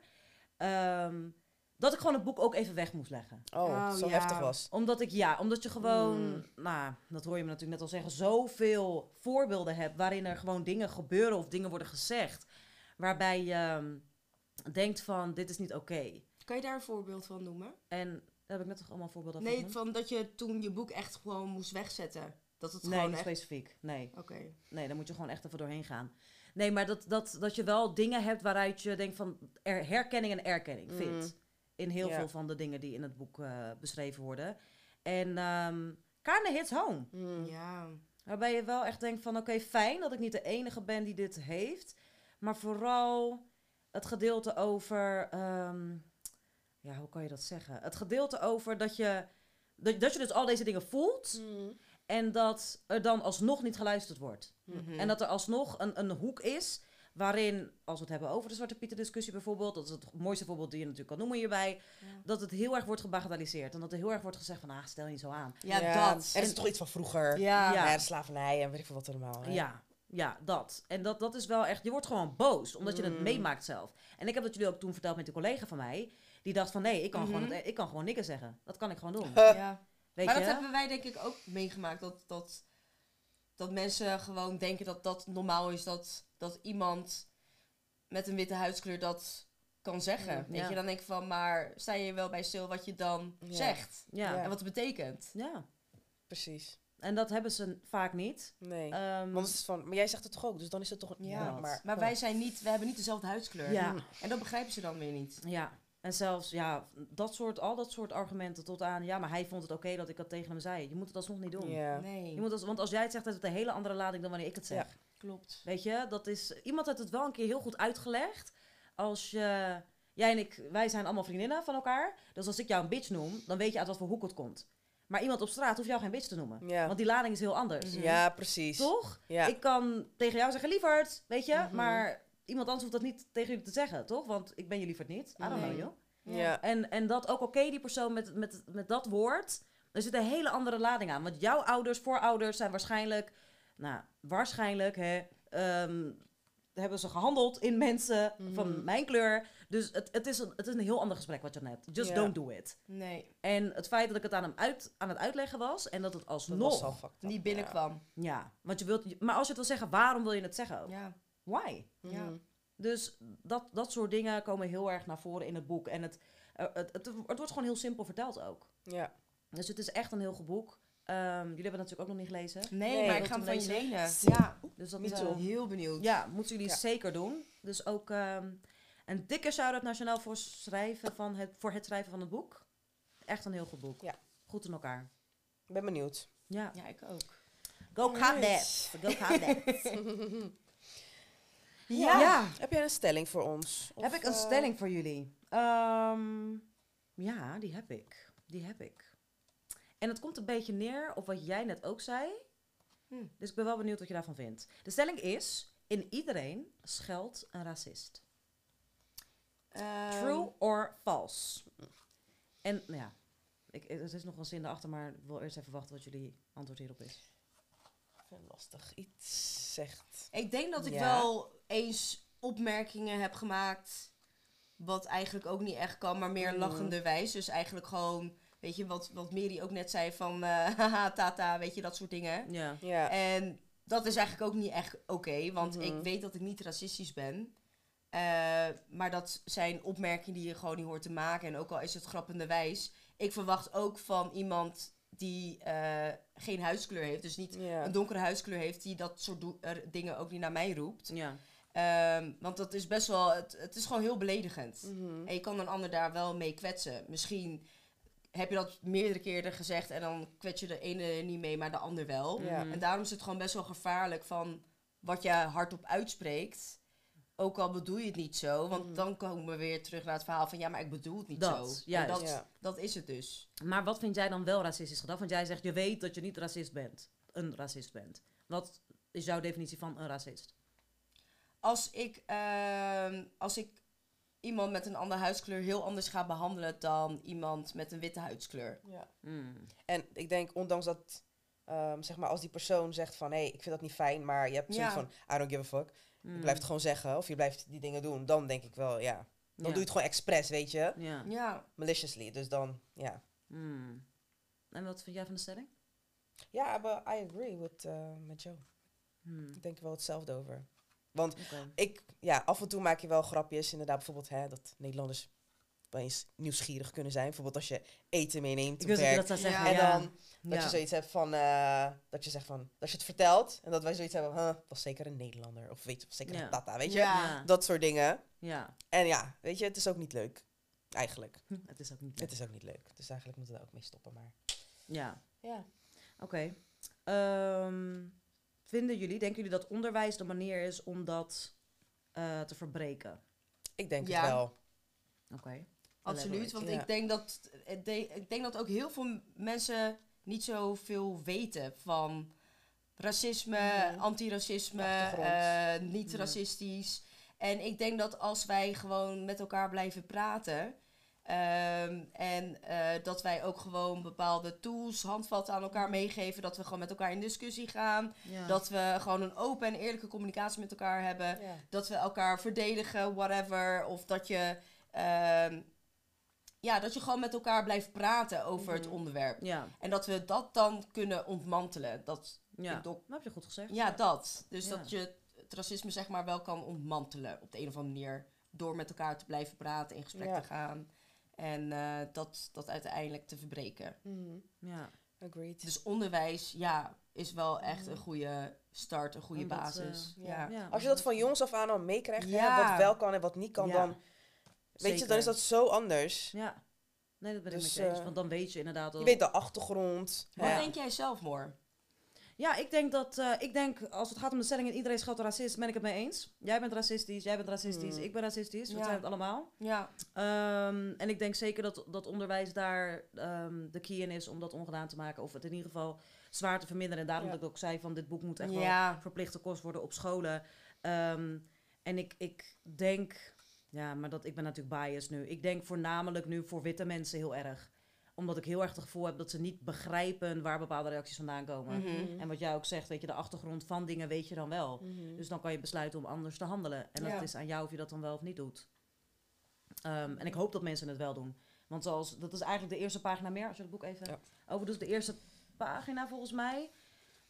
ehm, dat ik gewoon het boek ook even weg moest leggen. Oh, Oh, zo ja. heftig was. Omdat ik, ja, omdat je gewoon, Mm. nou, dat hoor je me natuurlijk net al zeggen, zoveel voorbeelden hebt waarin er gewoon dingen gebeuren of dingen worden gezegd, waarbij je ehm, denkt van, dit is niet oké. Kan je daar een voorbeeld van noemen? En daar heb ik net toch allemaal voorbeelden van Nee, van dat je toen je boek echt gewoon moest wegzetten. Dat het Nee, gewoon niet echt... specifiek, nee. Oké. Nee, daar moet je gewoon echt even doorheen gaan. Nee, maar dat, dat, dat je wel dingen hebt waaruit je denkt van er, herkenning en erkenning Mm. vindt. In heel veel van de dingen die in het boek eh, beschreven worden. En kinda hits home. Mm. Ja. Waarbij je wel echt denkt van oké, fijn dat ik niet de enige ben die dit heeft. Maar vooral het gedeelte over... ehm, ja, hoe kan je dat zeggen? Het gedeelte over dat je, dat, dat je dus al deze dingen voelt... Mm. En dat er dan alsnog niet geluisterd wordt. Mhm. En dat er alsnog een, een hoek is waarin, als we het hebben over de Zwarte Pieter discussie bijvoorbeeld, dat is het mooiste voorbeeld die je natuurlijk kan noemen hierbij, Ja. dat het heel erg wordt gebagatelliseerd. En dat er heel erg wordt gezegd van, ah, stel je niet zo aan. Ja, dat. Er is toch iets van vroeger. Ja. Ja. Ja, de slavernij en weet ik veel wat allemaal. hè. Ja, ja, dat. En dat, dat is wel echt, je wordt gewoon boos, omdat je het Mm. meemaakt zelf. En ik heb dat jullie ook toen verteld met een collega van mij, die dacht van, nee, ik kan, Mhm. gewoon, het, ik kan gewoon niks zeggen. Dat kan ik gewoon doen. Ja. Weet maar je? dat hebben wij denk ik ook meegemaakt. Dat, dat, dat mensen gewoon denken dat dat normaal is. Dat, dat iemand met een witte huidskleur dat kan zeggen. Ja. Weet je, dan denk ik van, maar sta je wel bij stil wat je dan Ja. zegt? ja. Ja. En wat het betekent? ja. Precies. En dat hebben ze vaak niet. Nee. Ehm, Want het is van, maar jij zegt het toch ook, dus dan is het toch... Ja, maar, Maar wij zijn niet, we hebben niet dezelfde huidskleur. Ja. En dat begrijpen ze dan weer niet. Ja, en zelfs ja, dat soort, al dat soort argumenten tot aan... Ja, maar hij vond het oké dat ik dat tegen hem zei. Je moet het alsnog niet doen. Ja. Nee, Je moet als, want als jij het zegt, heeft het een hele andere lading dan wanneer ik het zeg. Ja. klopt. Weet je, dat is... Iemand heeft het wel een keer heel goed uitgelegd. Als je... Jij en ik, wij zijn allemaal vriendinnen van elkaar. Dus als ik jou een bitch noem, dan weet je uit wat voor hoek het komt. Maar iemand op straat hoeft jou geen bitch te noemen. Ja. Want die lading is heel anders. Ja, precies. Toch? Ja. Ik kan tegen jou zeggen, lieverd, weet je? Mhm. Maar iemand anders hoeft dat niet tegen jullie te zeggen, toch? Want ik ben je lieverd niet. I don't know you. ja. En, en dat ook oké, die persoon met, met, met dat woord, er zit een hele andere lading aan. Want jouw ouders, voorouders zijn waarschijnlijk, nou, waarschijnlijk, hè, ehm, hebben ze gehandeld in mensen Mhm. van mijn kleur. Dus het, het, is een, het is een heel ander gesprek wat je net. Just Ja. don't do it. Nee, En het feit dat ik het aan hem uit, aan het uitleggen was en dat het Dat was alsnog, up. niet binnenkwam. ja, want je wilt, maar als je het wil zeggen, waarom wil je het zeggen ook? Ja. Why? Ja. Mhm. Dus dat, dat soort dingen komen heel erg naar voren in het boek. En het, eh, het, het, het wordt gewoon heel simpel verteld ook. Ja. Dus het is echt een heel goed boek. Ehm, jullie hebben het natuurlijk ook nog niet gelezen. Nee, Nee, maar ik ga hem van je lezen? lenen. Ja, Dus dat is too. wel- heel benieuwd. Ja, moeten jullie Ja. zeker doen. Dus ook ehm, een dikke shout-out naar Chanel voor, schrijven van het, voor het schrijven van het boek. Echt een heel goed boek. Ja. Goed in elkaar. Ik ben benieuwd. Ja. Ja, ik ook. Go. Cadets. Go Cadets. Ja. ja. Heb jij een stelling voor ons? Heb ik een eh, stelling voor jullie? Ehm, ja, die heb ik. Die heb ik. En het komt een beetje neer op wat jij net ook zei. Hm. Dus ik ben wel benieuwd wat je daarvan vindt. De stelling is: in iedereen schuilt een racist. Ehm, True or false? En nou ja, ik, er is nog een zin erachter, maar ik wil eerst even wachten wat jullie antwoord hierop is. Lastig iets zegt. Ik denk dat ik Ja. wel eens opmerkingen heb gemaakt. Wat eigenlijk ook niet echt kan, maar meer Mhm. lachenderwijs. Dus eigenlijk gewoon, weet je, wat, wat Mary ook net zei van eh, haha, tata, weet je, dat soort dingen. Ja. Ja. En dat is eigenlijk ook niet echt oké, want ik weet dat ik niet racistisch ben. Eh, maar dat zijn opmerkingen die je gewoon niet hoort te maken. En ook al is het grappenderwijs. Ik verwacht ook van iemand die eh, geen huidskleur heeft, dus niet een donkere huidskleur heeft, die dat soort dingen ook niet naar mij roept. Ja. Ehm, want dat is best wel, het, het is gewoon heel beledigend. Mhm. En je kan een ander daar wel mee kwetsen. Misschien heb je dat meerdere keren gezegd en dan kwets je de ene niet mee, maar de ander wel. Ja. En daarom is het gewoon best wel gevaarlijk van wat je hardop uitspreekt. Ook al bedoel je het niet zo, want Mhm. dan komen we weer terug naar het verhaal van ja, maar ik bedoel het niet Dat, zo. juist. Dat, Ja. dat is het dus. Maar wat vind jij dan wel racistisch gedrag? Want jij zegt, je weet dat je niet racist bent. Een racist bent. Wat is jouw definitie van een racist? Als ik, ehm, als ik iemand met een andere huidskleur heel anders ga behandelen dan iemand met een witte huidskleur. Ja. Hmm. En ik denk, ondanks dat, ehm, zeg maar, als die persoon zegt van, hé, hey, ik vind dat niet fijn, maar je hebt zoiets Ja. van, I don't give a fuck. Hmm. Je blijft het gewoon zeggen, of je blijft die dingen doen, dan denk ik wel, ja. Dan doe je het gewoon expres, weet je. Ja. Ja, Maliciously, dus dan, ja. Hmm. En wat vind jij van de stelling? Ja, maar I agree with, eh, met Joe. Hmm. Ik denk er wel hetzelfde over. Want ik, ja, af en toe maak je wel grapjes, inderdaad, bijvoorbeeld, hè, dat Nederlanders wel eens nieuwsgierig kunnen zijn. Bijvoorbeeld als je eten meeneemt Ik op wist dat zou zeggen. En Ja. dan dat Ja. je zoiets hebt van, eh, dat je zegt van, dat je het vertelt en dat wij zoiets hebben, huh, dat was zeker een Nederlander of weet je, zeker Ja. een tata, weet je, dat soort dingen. Ja. En ja, weet je, het is ook niet leuk, eigenlijk. Hm, Het is ook niet Het leuk. is ook niet leuk, dus eigenlijk moeten we daar ook mee stoppen, maar Ja. ja. Oké. Ehm, vinden jullie, denken jullie dat onderwijs de manier is om dat eh, te verbreken? Ik denk Ja. het wel. Oké. absoluut. Want Ja. ik, denk dat, ik denk- dat ook heel veel mensen niet zoveel weten van racisme, Mhm. antiracisme, eh, niet Ja. racistisch. En ik denk dat als wij gewoon met elkaar blijven praten. Ehm, en eh, dat wij ook gewoon bepaalde tools, handvatten aan elkaar meegeven. Dat we gewoon met elkaar in discussie gaan. Ja. Dat we gewoon een open en eerlijke communicatie met elkaar hebben. Ja. Dat we elkaar verdedigen, whatever. Of dat je, ehm, ja, dat je gewoon met elkaar blijft praten over het Mhm. onderwerp. Ja. En dat we dat dan kunnen ontmantelen. Dat, Ja. Dok- Dat heb je goed gezegd. ja, dat. Dus dat je het racisme zeg maar wel kan ontmantelen op de een of andere manier. Door met elkaar te blijven praten, in gesprek te gaan. En eh, dat, dat uiteindelijk te verbreken. Mhm. Ja. Agreed. Dus onderwijs, ja, is wel echt een goede start, een goede Omdat, basis. eh, ja. Ja. Als je dat van jongs af aan al meekrijgt, Ja. wat wel kan en wat niet kan, Ja. dan, weet je, dan is dat zo anders. Ja. Nee, dat ben ik Dus, met je eens. eh, Want dan weet je inderdaad al... Je weet de achtergrond. Wat denk jij zelf, Moor? Ja, ik denk dat, eh, ik denk, als het gaat om de stelling en iedereen is grote racist, ben ik het mee eens. Jij bent racistisch, jij bent racistisch, Hmm. ik ben racistisch, we Ja. zijn het allemaal. Ja. Ehm, en ik denk zeker dat, dat onderwijs daar ehm, de key in is om dat ongedaan te maken. Of het in ieder geval zwaar te verminderen. En daarom Ja. dat ik ook zei van dit boek moet echt wel verplichte kost worden op scholen. Ehm, en ik, ik denk, ja, maar dat, ik ben natuurlijk biased nu. Ik denk voornamelijk nu voor witte mensen heel erg. Omdat ik heel erg het gevoel heb dat ze niet begrijpen waar bepaalde reacties vandaan komen. Mhm. En wat jij ook zegt, weet je, de achtergrond van dingen weet je dan wel. Mhm. Dus dan kan je besluiten om anders te handelen. En Ja. dat is aan jou of je dat dan wel of niet doet. Ehm, en ik hoop dat mensen het wel doen. Want zoals, dat is eigenlijk de eerste pagina meer, als je het boek even Ja. over doet. De eerste pagina volgens mij.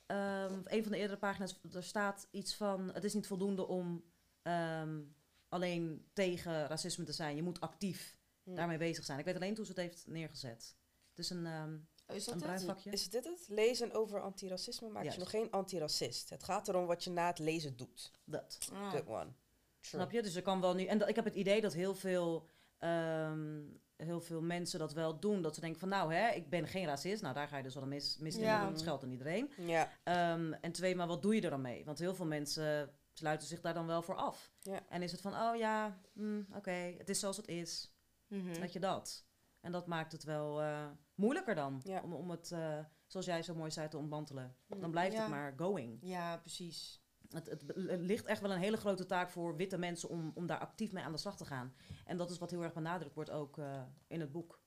Ehm, een van de eerdere pagina's, er staat iets van... Het is niet voldoende om ehm, alleen tegen racisme te zijn. Je moet actief daarmee bezig zijn. Ik weet alleen hoe ze het heeft neergezet. Is een, ehm Is een dat bruin het? vakje. Is dit het? Lezen over antiracisme maakt Juist. je nog geen antiracist. Het gaat erom wat je na het lezen doet. Dat. Ah. Good one. True. Snap je? Dus er kan wel nu. En dat, ik heb het idee dat heel veel, ehm, heel veel mensen dat wel doen. Dat ze denken van nou hè, ik ben geen racist. Nou, daar ga je dus wel een mis, mis in. Ja. Het geldt aan iedereen. Ja. Ehm, en twee, maar wat doe je er dan mee? Want heel veel mensen sluiten zich daar dan wel voor af. Ja. En is het van oh ja, hm, oké, het is zoals het is. Mhm. Dat je dat. En dat maakt het wel eh, moeilijker dan. Ja. Om, om het, eh, zoals jij zo mooi zei, te ontmantelen. Mm. Dan blijft Ja. het maar going. Ja, precies. Het, het ligt echt wel een hele grote taak voor witte mensen om, om daar actief mee aan de slag te gaan. En dat is wat heel erg benadrukt wordt ook eh, in het boek.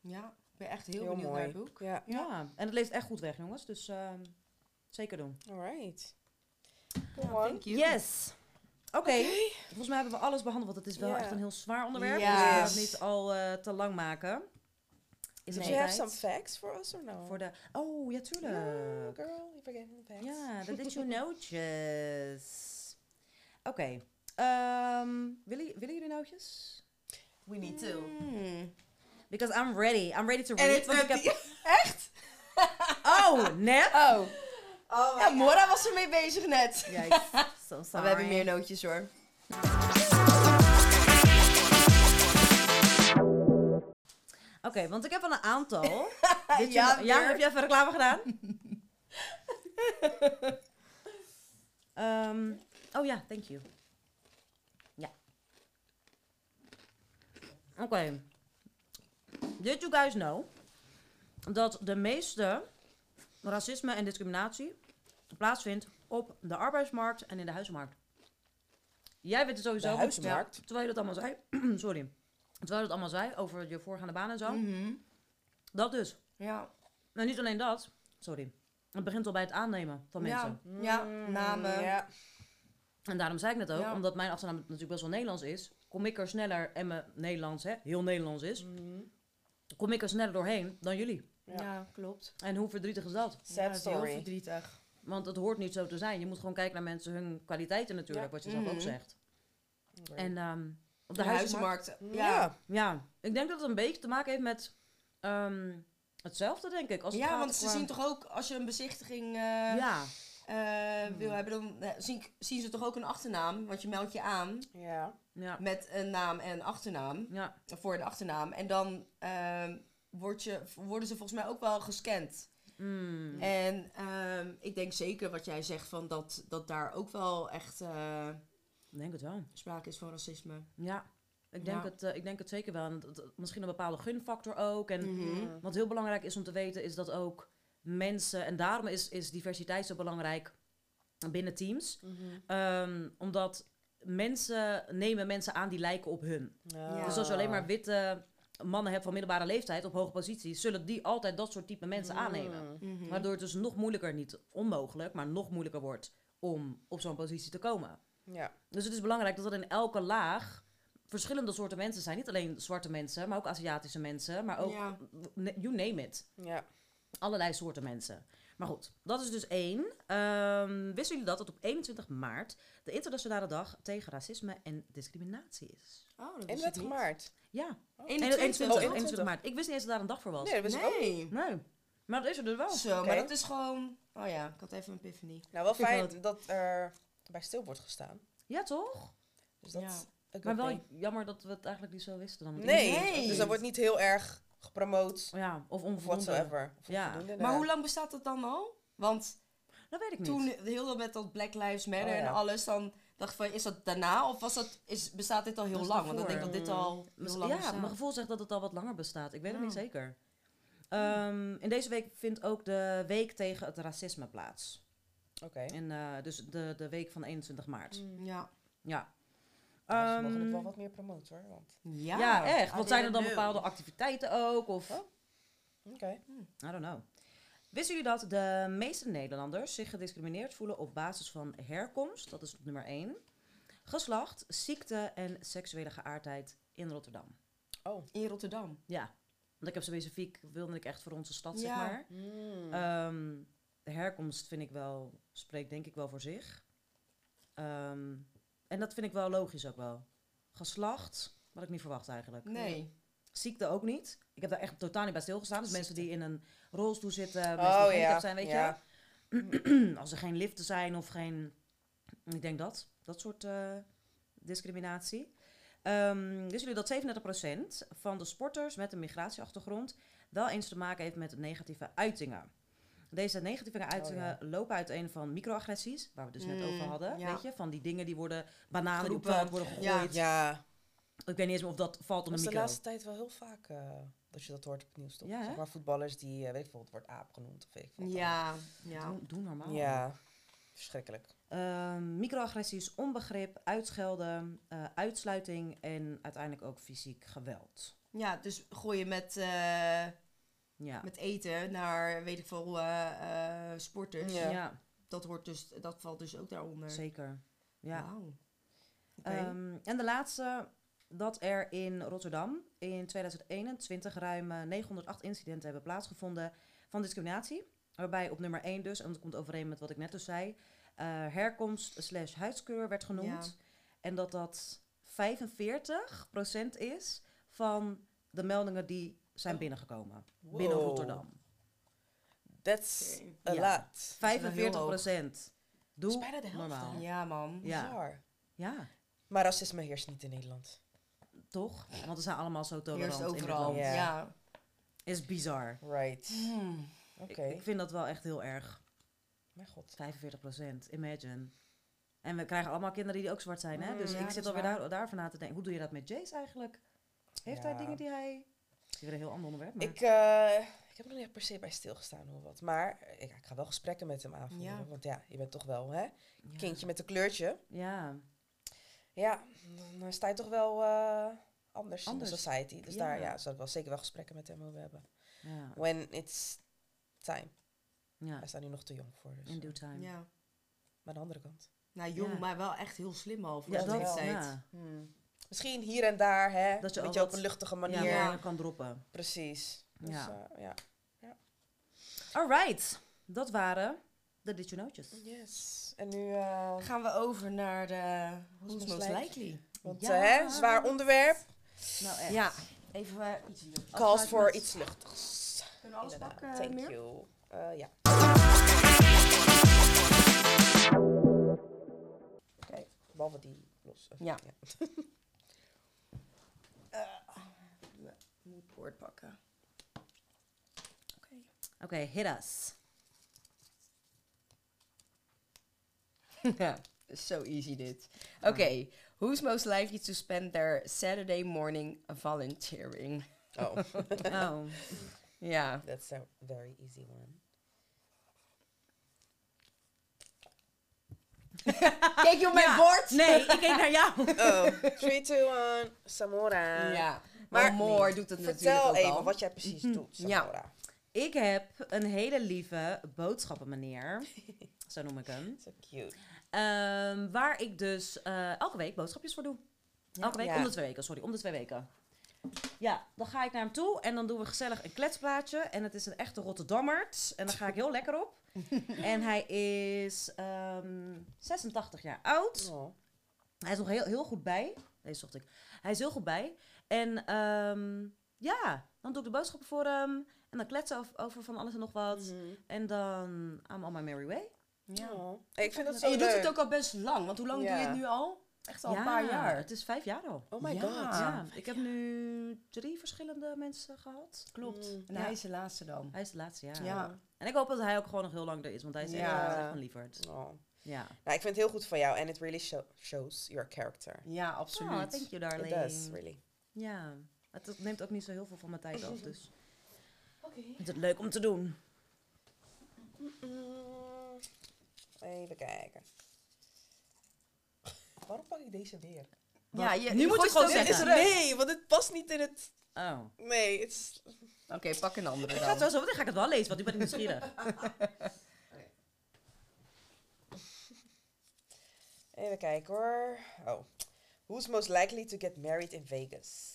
Ja, ik ben echt heel, Heel benieuwd mooi. naar het boek. Ja. Ja. en het leest echt goed weg, jongens. Dus ehm, zeker doen. Go on. thank you. Yes! Oké, volgens mij hebben we alles behandeld, want het is wel echt een heel zwaar onderwerp. Dus we gaan het niet al eh, te lang maken. Is Do you have some facts for us or no? Voor de... Oh, ja, Yeah, tuurlijk. girl, you forgetting the facts. Ja, dat is your nootjes. Oké. ehm, willen, willen jullie nootjes? We need to. Hmm. Because I'm ready. I'm ready to read. het, want ik heb... Echt? Oh, nep. Oh. Oh Ja, Mora was ermee bezig net. Yikes. So Maar sorry. we hebben meer nootjes hoor. Oké, want ik heb al een aantal. Dit Ja, heb je even reclame gedaan? Ehm, oh ja, thank you. Ja. Oké. Did you guys know dat de meeste racisme en discriminatie plaatsvindt op de arbeidsmarkt en in de huizenmarkt? Jij weet het sowieso. De huizenmarkt? ja, terwijl je dat allemaal zei. sorry. Terwijl je dat allemaal zei over je voorgaande baan en zo. Mhm. Dat dus. Ja. Maar niet alleen dat. Sorry. Het begint al bij het aannemen van mensen. Ja. Ja, namen. Ja. En daarom zei ik net ook, Ja. omdat mijn achternaam natuurlijk best wel Nederlands is, kom ik er sneller, en mijn Nederlands, hè, heel Nederlands is, Mhm. kom ik er sneller doorheen dan jullie. Ja, Ja. klopt. En hoe verdrietig is dat? Sad ja, heel story. verdrietig. Want het hoort niet zo te zijn. Je moet gewoon kijken naar mensen hun kwaliteiten natuurlijk, Ja. wat je zelf ook Mhm. zegt. En ehm, op De de huizenmarkt. huizenmarkt. ja. Ja. Ja, ik denk dat het een beetje te maken heeft met ehm, hetzelfde, denk ik. Als het Ja, gaat want ze qua- zien toch ook, als je een bezichtiging eh, Ja, eh, wil hebben, dan eh, zien, zien ze toch ook een achternaam. Want je meldt je aan Ja. ja, met een naam en een achternaam. ja. Voor de achternaam. En dan ehm, word je, worden ze volgens mij ook wel gescand. Mm. En ehm, ik denk zeker wat jij zegt, van dat, dat daar ook wel echt eh, Ik denk het wel. sprake is van racisme. Ja, ik denk, Ja. Het, eh, ik denk het zeker wel. En misschien een bepaalde gunfactor ook. En Mhm. wat heel belangrijk is om te weten, is dat ook mensen... En daarom is, is diversiteit zo belangrijk binnen teams. Mhm. Ehm, omdat mensen nemen mensen aan die lijken op hun. Ja. Dus als je alleen maar witte mannen hebt van middelbare leeftijd op hoge posities... zullen die altijd dat soort type mensen aannemen. Mm. Mhm. Waardoor het dus nog moeilijker, niet onmogelijk, maar nog moeilijker wordt... om op zo'n positie te komen. Ja. Dus het is belangrijk dat er in elke laag verschillende soorten mensen zijn. Niet alleen zwarte mensen, maar ook Aziatische mensen. Maar ook, Ja. you name it. Ja. Allerlei soorten mensen. Maar goed, dat is dus één. Ehm, wisten jullie dat het op 21 maart de internationale dag tegen racisme en discriminatie is? Oh, dat wist ik 31 niet. maart. Ja, 21. 21, Oh, 21 maart. Ik wist niet eens dat daar een dag voor was. Nee, dat wist ik ook niet. Nee. Nee. Maar dat is er dus wel. Zo, maar dat is gewoon... Oh ja, ik had even een epiphanie. Nou, wel fijn dat- dat er bij stil wordt gestaan. Ja, toch? Dus dat Ja. Maar wel thing. jammer dat we het eigenlijk niet zo wisten. Dan Nee, Nee. dus dat wordt niet heel erg gepromoot. Ja, of Of onvoldoende. whatsoever. Of Ja. onvoldoende, Maar ja. hoe lang bestaat dat dan al? Want Dat weet ik niet. toen heel dat met dat Black Lives Matter Oh, ja. en alles, dan dacht van, is dat daarna of was dat, is, bestaat dit al heel lang? Want ik denk dat dit al Mis- heel lang ja, bestaat. mijn gevoel zegt dat het al wat langer bestaat. Ik weet het Ja. niet zeker. Ehm, in deze week vindt ook de week tegen het racisme plaats. Oké. En, eh, dus de, de week van 21 maart. Mm. Ja. Ja. Ze mogen het Ehm, wel wat meer promoten hoor. Want... Ja, ja, echt. I Wat zijn er dan bepaalde activiteiten ook? Of, Oké. I don't know. Wisten jullie dat de meeste Nederlanders zich gediscrimineerd voelen op basis van herkomst? Dat is op nummer 1. Geslacht, ziekte en seksuele geaardheid in Rotterdam. Oh. In Rotterdam. Ja. Want ik heb specifiek, wilde ik echt voor onze stad, zeg Ja. maar. Mm. Ehm, de herkomst vind ik wel, spreekt denk ik wel voor zich. Ehm, en dat vind ik wel logisch ook wel. Geslacht, had ik niet verwacht eigenlijk. Nee. Ziekte ook niet. Ik heb daar echt totaal niet bij stilgestaan. Dus mensen die in een rolstoel zitten, mensen Oh, die ja. zijn, weet Ja. je. Als er geen liften zijn of geen... Ik denk dat. Dat soort eh, discriminatie. Ehm wisten jullie dat 37% van de sporters met een migratieachtergrond wel eens te maken heeft met negatieve uitingen? Deze negatieve uitingen lopen uiteen van microagressies, waar we het dus net Mm, over hadden. ja. Weet je, van die dingen die worden bananen die op worden Ja. gegooid. Ja, Ik weet niet eens meer of dat valt dat onder is de micro. laatste tijd wel heel vaak eh, dat je dat hoort op het nieuws, toch? Ja, hè? zeg maar voetballers die, eh, weet ik veel, het wordt aap genoemd of weet ik veel. Ja. Ja. Doe, doe normaal. Ja, verschrikkelijk. Ehm, microagressies, onbegrip, uitschelden, eh, uitsluiting en uiteindelijk ook fysiek geweld. Ja, dus gooi je met, eh, Ja, met eten naar, weet ik veel, eh, eh, sporters. Ja. ja. Dat, hoort dus, dat valt dus ook daaronder. zeker. Ja. Ehm, en de laatste, dat er in Rotterdam in 2021 ruim eh, 908 incidenten hebben plaatsgevonden van discriminatie. Waarbij op nummer 1 dus, en dat komt overeen met wat ik net dus zei, eh, herkomst slash huidskleur werd genoemd. En dat dat 45% is van de meldingen die zijn Oh. binnengekomen. Binnen. Rotterdam. That's a Ja. lot. 45 procent. Dat is Doe bijna de helft, normaal. ja, man. Ja. Bizar. Ja, Maar racisme heerst niet in Nederland. Toch? Want we zijn allemaal zo tolerant Eerst in overal. Ja. Ja. Is bizar. Right. Hmm. Oké. Ik, ik vind dat wel echt heel erg. Mijn god. 45 procent, imagine. En we krijgen allemaal kinderen die ook zwart zijn, hè? Mm, Dus ja, ik zit alweer daar, daarvan na te denken. Hoe doe je dat met Jace eigenlijk? Heeft hij dingen die hij... Het is weer een heel ander onderwerp, maar... Ik, eh, ik heb er nog niet per se bij stilgestaan hoe wat. Maar ik, ik ga wel gesprekken met hem aanvoeren. Ja. Want ja, je bent toch wel hè, Ja. kindje met een kleurtje. Ja, Ja, dan sta je toch wel eh, anders, Anders. in de society. Dus Ja. daar ja, zou ik wel zeker wel gesprekken met hem over hebben. ja, When it's time. ja. Hij staat nu nog te jong voor. Dus. In due time. Ja. Maar aan de andere kant. Nou, jong, Ja. maar wel echt heel slim al voor Ja, de leeftijd. ja. Hmm. Misschien hier en daar, hè? Dat je beetje op een luchtige Ja, manier. Ja. kan droppen. Precies. Dus, Ja. eh, ja. Alright, dat waren de Did You. Yes. En nu... eh, Gaan we over naar de Who's most Most likely? Likely. want Ja. eh, hè, zwaar onderwerp. Nou echt. Ja, even eh, iets hier. Calls voor iets luchtigs. Kunnen we alles Inderdaad. pakken, Thank Meer? you. Eh, ja. Oké, behalve die los. Ja. Ik moet het woord pakken. Oké. Oké, hit us. Ja, so easy dit. Oké, who's most likely to spend their Saturday morning volunteering? Oh, Oh, Ja. that's a very easy one. Kijk je op mijn Ja. bord? nee, ik keek naar jou. Oh, 3, 2, 1, Samora. Ja, Maar Moor doet het natuurlijk Vertel ook even al. wat jij precies doet, Ja. Samora. Ik heb een hele lieve boodschappenmeneer, zo noem ik hem, So cute. Ehm, waar ik dus eh, elke week boodschapjes voor doe. Elke week, om de twee weken, sorry, om de twee weken. Ja, dan ga ik naar hem toe en dan doen we gezellig een kletspraatje. En het is een echte Rotterdammert. En daar ga ik heel lekker op. en hij is ehm 86 jaar oud. Oh. Hij is nog heel, heel goed bij. Deze zocht ik. Hij is heel goed bij. En ehm, ja, dan doe ik de boodschappen voor hem. En En dan kletsen over, over van alles en nog wat. Mhm. En dan I'm on my merry way. Ja. Oh. Ik vind dat zo En je doet het ook al best lang. Want hoe lang doe je het nu al? Echt al ja, een paar jaar. Het is vijf jaar al. Oh my Ja. god. Ja, ik heb nu drie verschillende mensen gehad. Klopt. Mm. En Ja. hij is de laatste dan. Hij is de laatste, ja. Ja. En ik hoop dat hij ook gewoon nog heel lang er is, want hij is echt, een lieverd. Oh. Ja. Nou, ik vind het heel goed van jou. En it really show- shows your character. Ja, absoluut. Oh, thank you, darling. It does, really. Ja. Het, neemt ook niet zo heel veel van mijn tijd af, dus Oké. ik vind het leuk om te doen. Mm. Even kijken. Waarom pak ik deze weer? Ja, je, Nu je moet je gewoon zeggen. Nee, want het past niet in het... Oh. Nee, het is... Oké, pak een andere Ik ga dan. het zo, zo meteen ga ik het wel lezen, want nu ben ik nieuwsgierig. Even kijken hoor. Oh. Who's most likely to get married in Vegas?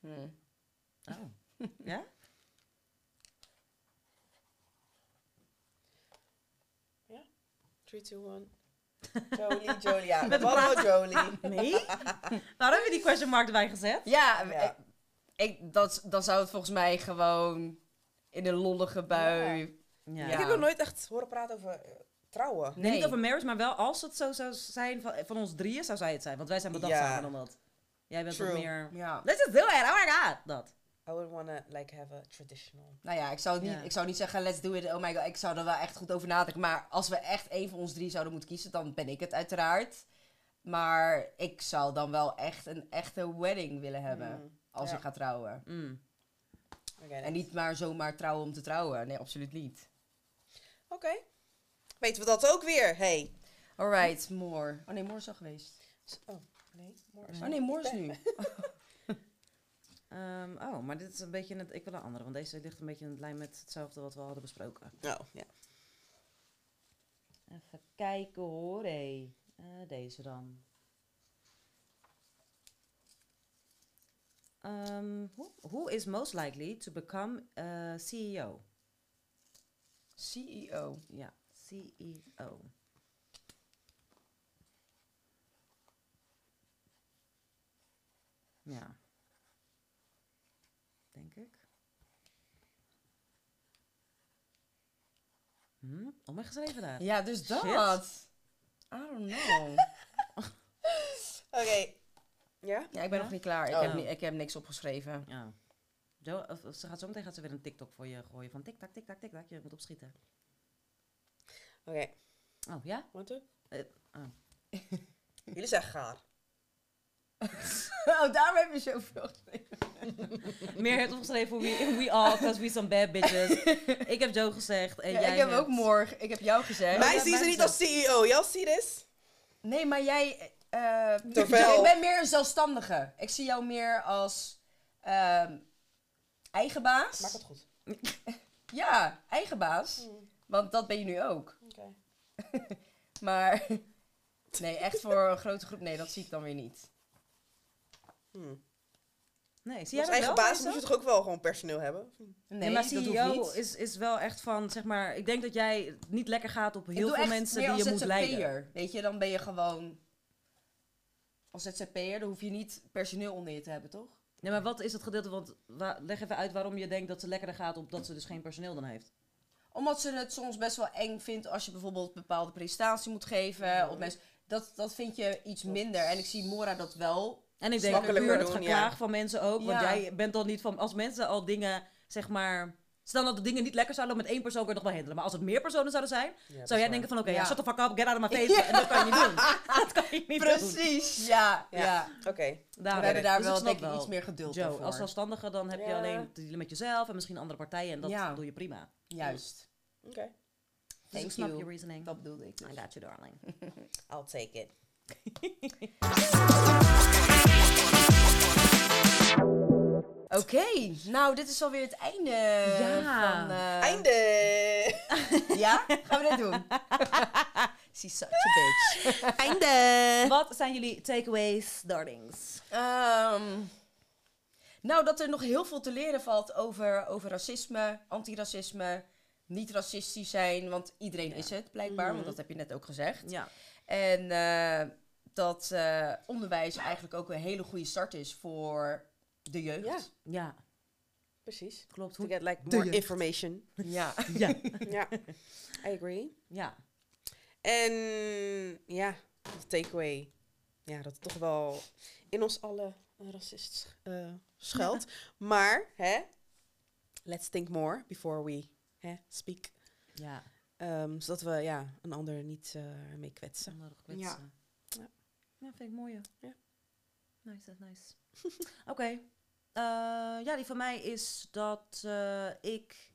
Hm. Oh. Ja? Ja? 3, 2, 1. Jolie, Jolie. Ja, we hebben allemaal Jolie. Nee? Waarom heb je die question mark erbij gezet? Ja, Ja. Ik, dat, dan zou het volgens mij gewoon in een lollige bui. Ja. Ik heb nog nooit echt horen praten over eh, trouwen. Nee, niet over marriage, maar wel als het zo zou zijn van, van ons drieën, zou zij het zijn. Want wij zijn bedachtzamer Ja. dan dat. Jij bent wat True. meer... Ja. Let's just do it, oh my god! Dat. I would wanna like have a traditional. Nou ja, ik zou, niet, ik zou niet zeggen let's do it, oh my god. Ik zou er wel echt goed over nadenken. Maar als we echt één van ons drie zouden moeten kiezen, dan ben ik het uiteraard. Maar ik zou dan wel echt een echte wedding willen hebben. Mm. Als Ja. ik ga trouwen. Mm. En niet maar zomaar trouwen om te trouwen. Nee, absoluut niet. Oké. Weten we dat ook weer? Hey. Alright, more. Oh nee, more is al geweest. Oh, nee. Morgen. Oh nee, more is nu. Ehm, oh, maar dit is een beetje... Het, ik wil een andere, want deze ligt een beetje in lijn met hetzelfde wat we hadden besproken. Oh, ja. Even kijken hoor, hé. Eh, deze dan. Ehm, who, who is most likely to become a CEO? CEO. Ja, CEO. Ja. Denk ik. Hm? Omgeschreven daar. Ja, dus Shit. dat. I don't know. Oké. Ja? Ja, ik ben Ja? nog niet klaar. Ik, Oh. heb, ni- ik heb niks opgeschreven. Ja. Jo, of ze gaat zo meteen gaat ze weer een TikTok voor je gooien van tik-tak, tik-tak, tik-tak. Je moet opschieten. Oké. Oh, ja? Wat? Eh, oh. Jullie zeggen gaar. Oh, daarom heb je zoveel geschreven. Meer heeft opgeschreven we, we all, because we some bad bitches. ik heb Joe gezegd en Ja, jij ik heb hebt- ook morgen. Ik heb jou gezegd. Mij zien ze niet als CEO. Y'all see this? Nee, maar jij... eh Terwijl- Ik ben meer een zelfstandige. Ik zie jou meer als ehm, eigen baas. Maak het goed. Ja, eigen baas. Want dat ben je nu ook. Oké. Maar nee, echt voor een grote groep. Nee, dat zie ik dan weer niet. Hmm. Nee, zie jij Als dat eigen wel, baas moet je toch ook wel gewoon personeel hebben? Nee, Nee, maar dat hoeft CEO niet. is, is wel echt van, zeg maar, ik denk dat jij niet lekker gaat op heel veel mensen die je als moet leiden. Weet je, dan ben je gewoon... Als ZZP'er, dan hoef je niet personeel onder je te hebben, toch? Nee, maar wat is het gedeelte, want wa- leg even uit waarom je denkt dat ze lekkerder gaat op dat ze dus geen personeel dan heeft. Omdat ze het soms best wel eng vindt als je bijvoorbeeld een bepaalde presentatie moet geven. Of mensen, dat, dat vind je iets minder. En ik zie Mora dat wel. En ik denk puur het geklaag ja. van mensen ook, want Ja. jij bent dan niet van, als mensen al dingen, zeg maar, stel dat de dingen niet lekker zouden, met één persoon je nog wel handelen. Maar als het meer personen zouden zijn, Ja, zou jij denken van, oké, ja. Ja. shut the fuck up, get out of my face. En dat kan je niet doen. dat kan je niet doen. Precies, ja. Ja. Oké. Daarom. We hebben daar Dus ik wel snap denk ik iets meer geduld Joe, voor. als zelfstandige dan heb je Ja. alleen te dealen met jezelf en misschien andere partijen en dat Ja. doe je prima. Juist. Oké. Dus Thank ik snap you. je reasoning. Dat bedoelde ik dus. I got you, darling. I'll take it. Oké, nou dit is alweer het einde Ja. van... eh, Einde! Ja? Gaan we dit doen? She's such a bitch. Einde! Wat zijn jullie takeaways, darlings? Ehm, nou, dat er nog heel veel te leren valt over, over racisme, antiracisme, niet racistisch zijn, want iedereen Ja. is het blijkbaar, Mhm. want dat heb je net ook gezegd. Ja. En eh, dat eh, onderwijs eigenlijk ook een hele goede start is voor de jeugd. Ja. Ja, Precies. klopt. To Hoe, get like more information. Ja. ja. ja, I agree. ja. En ja, de takeaway. Ja, dat het toch wel in ons allen een racist eh schuilt. Maar, hè, let's think more before we hè, speak. Ja, Ehm, zodat we ja, een ander niet eh mee kwetsen. kwetsen. Ja. Ja, vind ik mooi. ja. Nice, nice. Oké. Eh, ja, die van mij is dat eh, ik...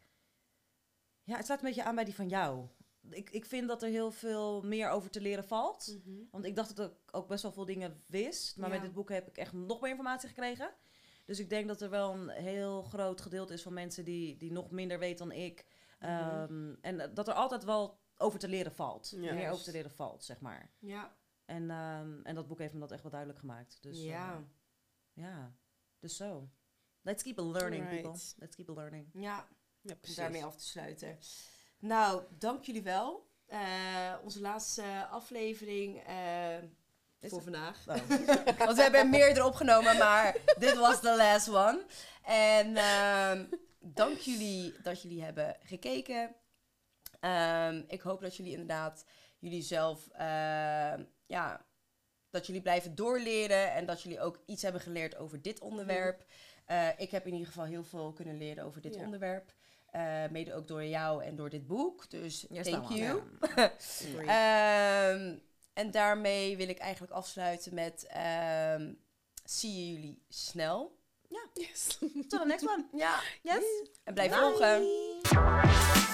Ja, het sluit een beetje aan bij die van jou. Ik, ik vind dat er heel veel meer over te leren valt. Want ik dacht dat ik ook best wel veel dingen wist. Maar Ja. met dit boek heb ik echt nog meer informatie gekregen. Dus ik denk dat er wel een heel groot gedeelte is van mensen die, die nog minder weten dan ik. Ehm, en eh, dat er altijd wel over te leren valt. Meer over te leren valt, zeg maar. Ja. En, ehm, en dat boek heeft me dat echt wel duidelijk gemaakt. Dus, eh, ja. ja, dus zo. Let's keep learning, people. Let's keep learning. Ja. Ja, om precies. daarmee af te sluiten. Nou, dank jullie wel. Eh, onze laatste aflevering eh, voor vandaag. Oh. Want we hebben er meerdere opgenomen, maar dit was de last one. En ehm, dank jullie dat jullie hebben gekeken. Ehm, ik hoop dat jullie inderdaad jullie zelf, ehm, ja, dat jullie blijven doorleren en dat jullie ook iets hebben geleerd over dit onderwerp. Eh, ik heb in ieder geval heel veel kunnen leren over dit Ja. onderwerp. Eh, mede ook door jou en door dit boek. Dus Yes, thank you. Ehm, en daarmee wil ik eigenlijk afsluiten met... ehm, zie je jullie snel. yes. Tot de next one. Ja. Yes. En blijf Bye. volgen.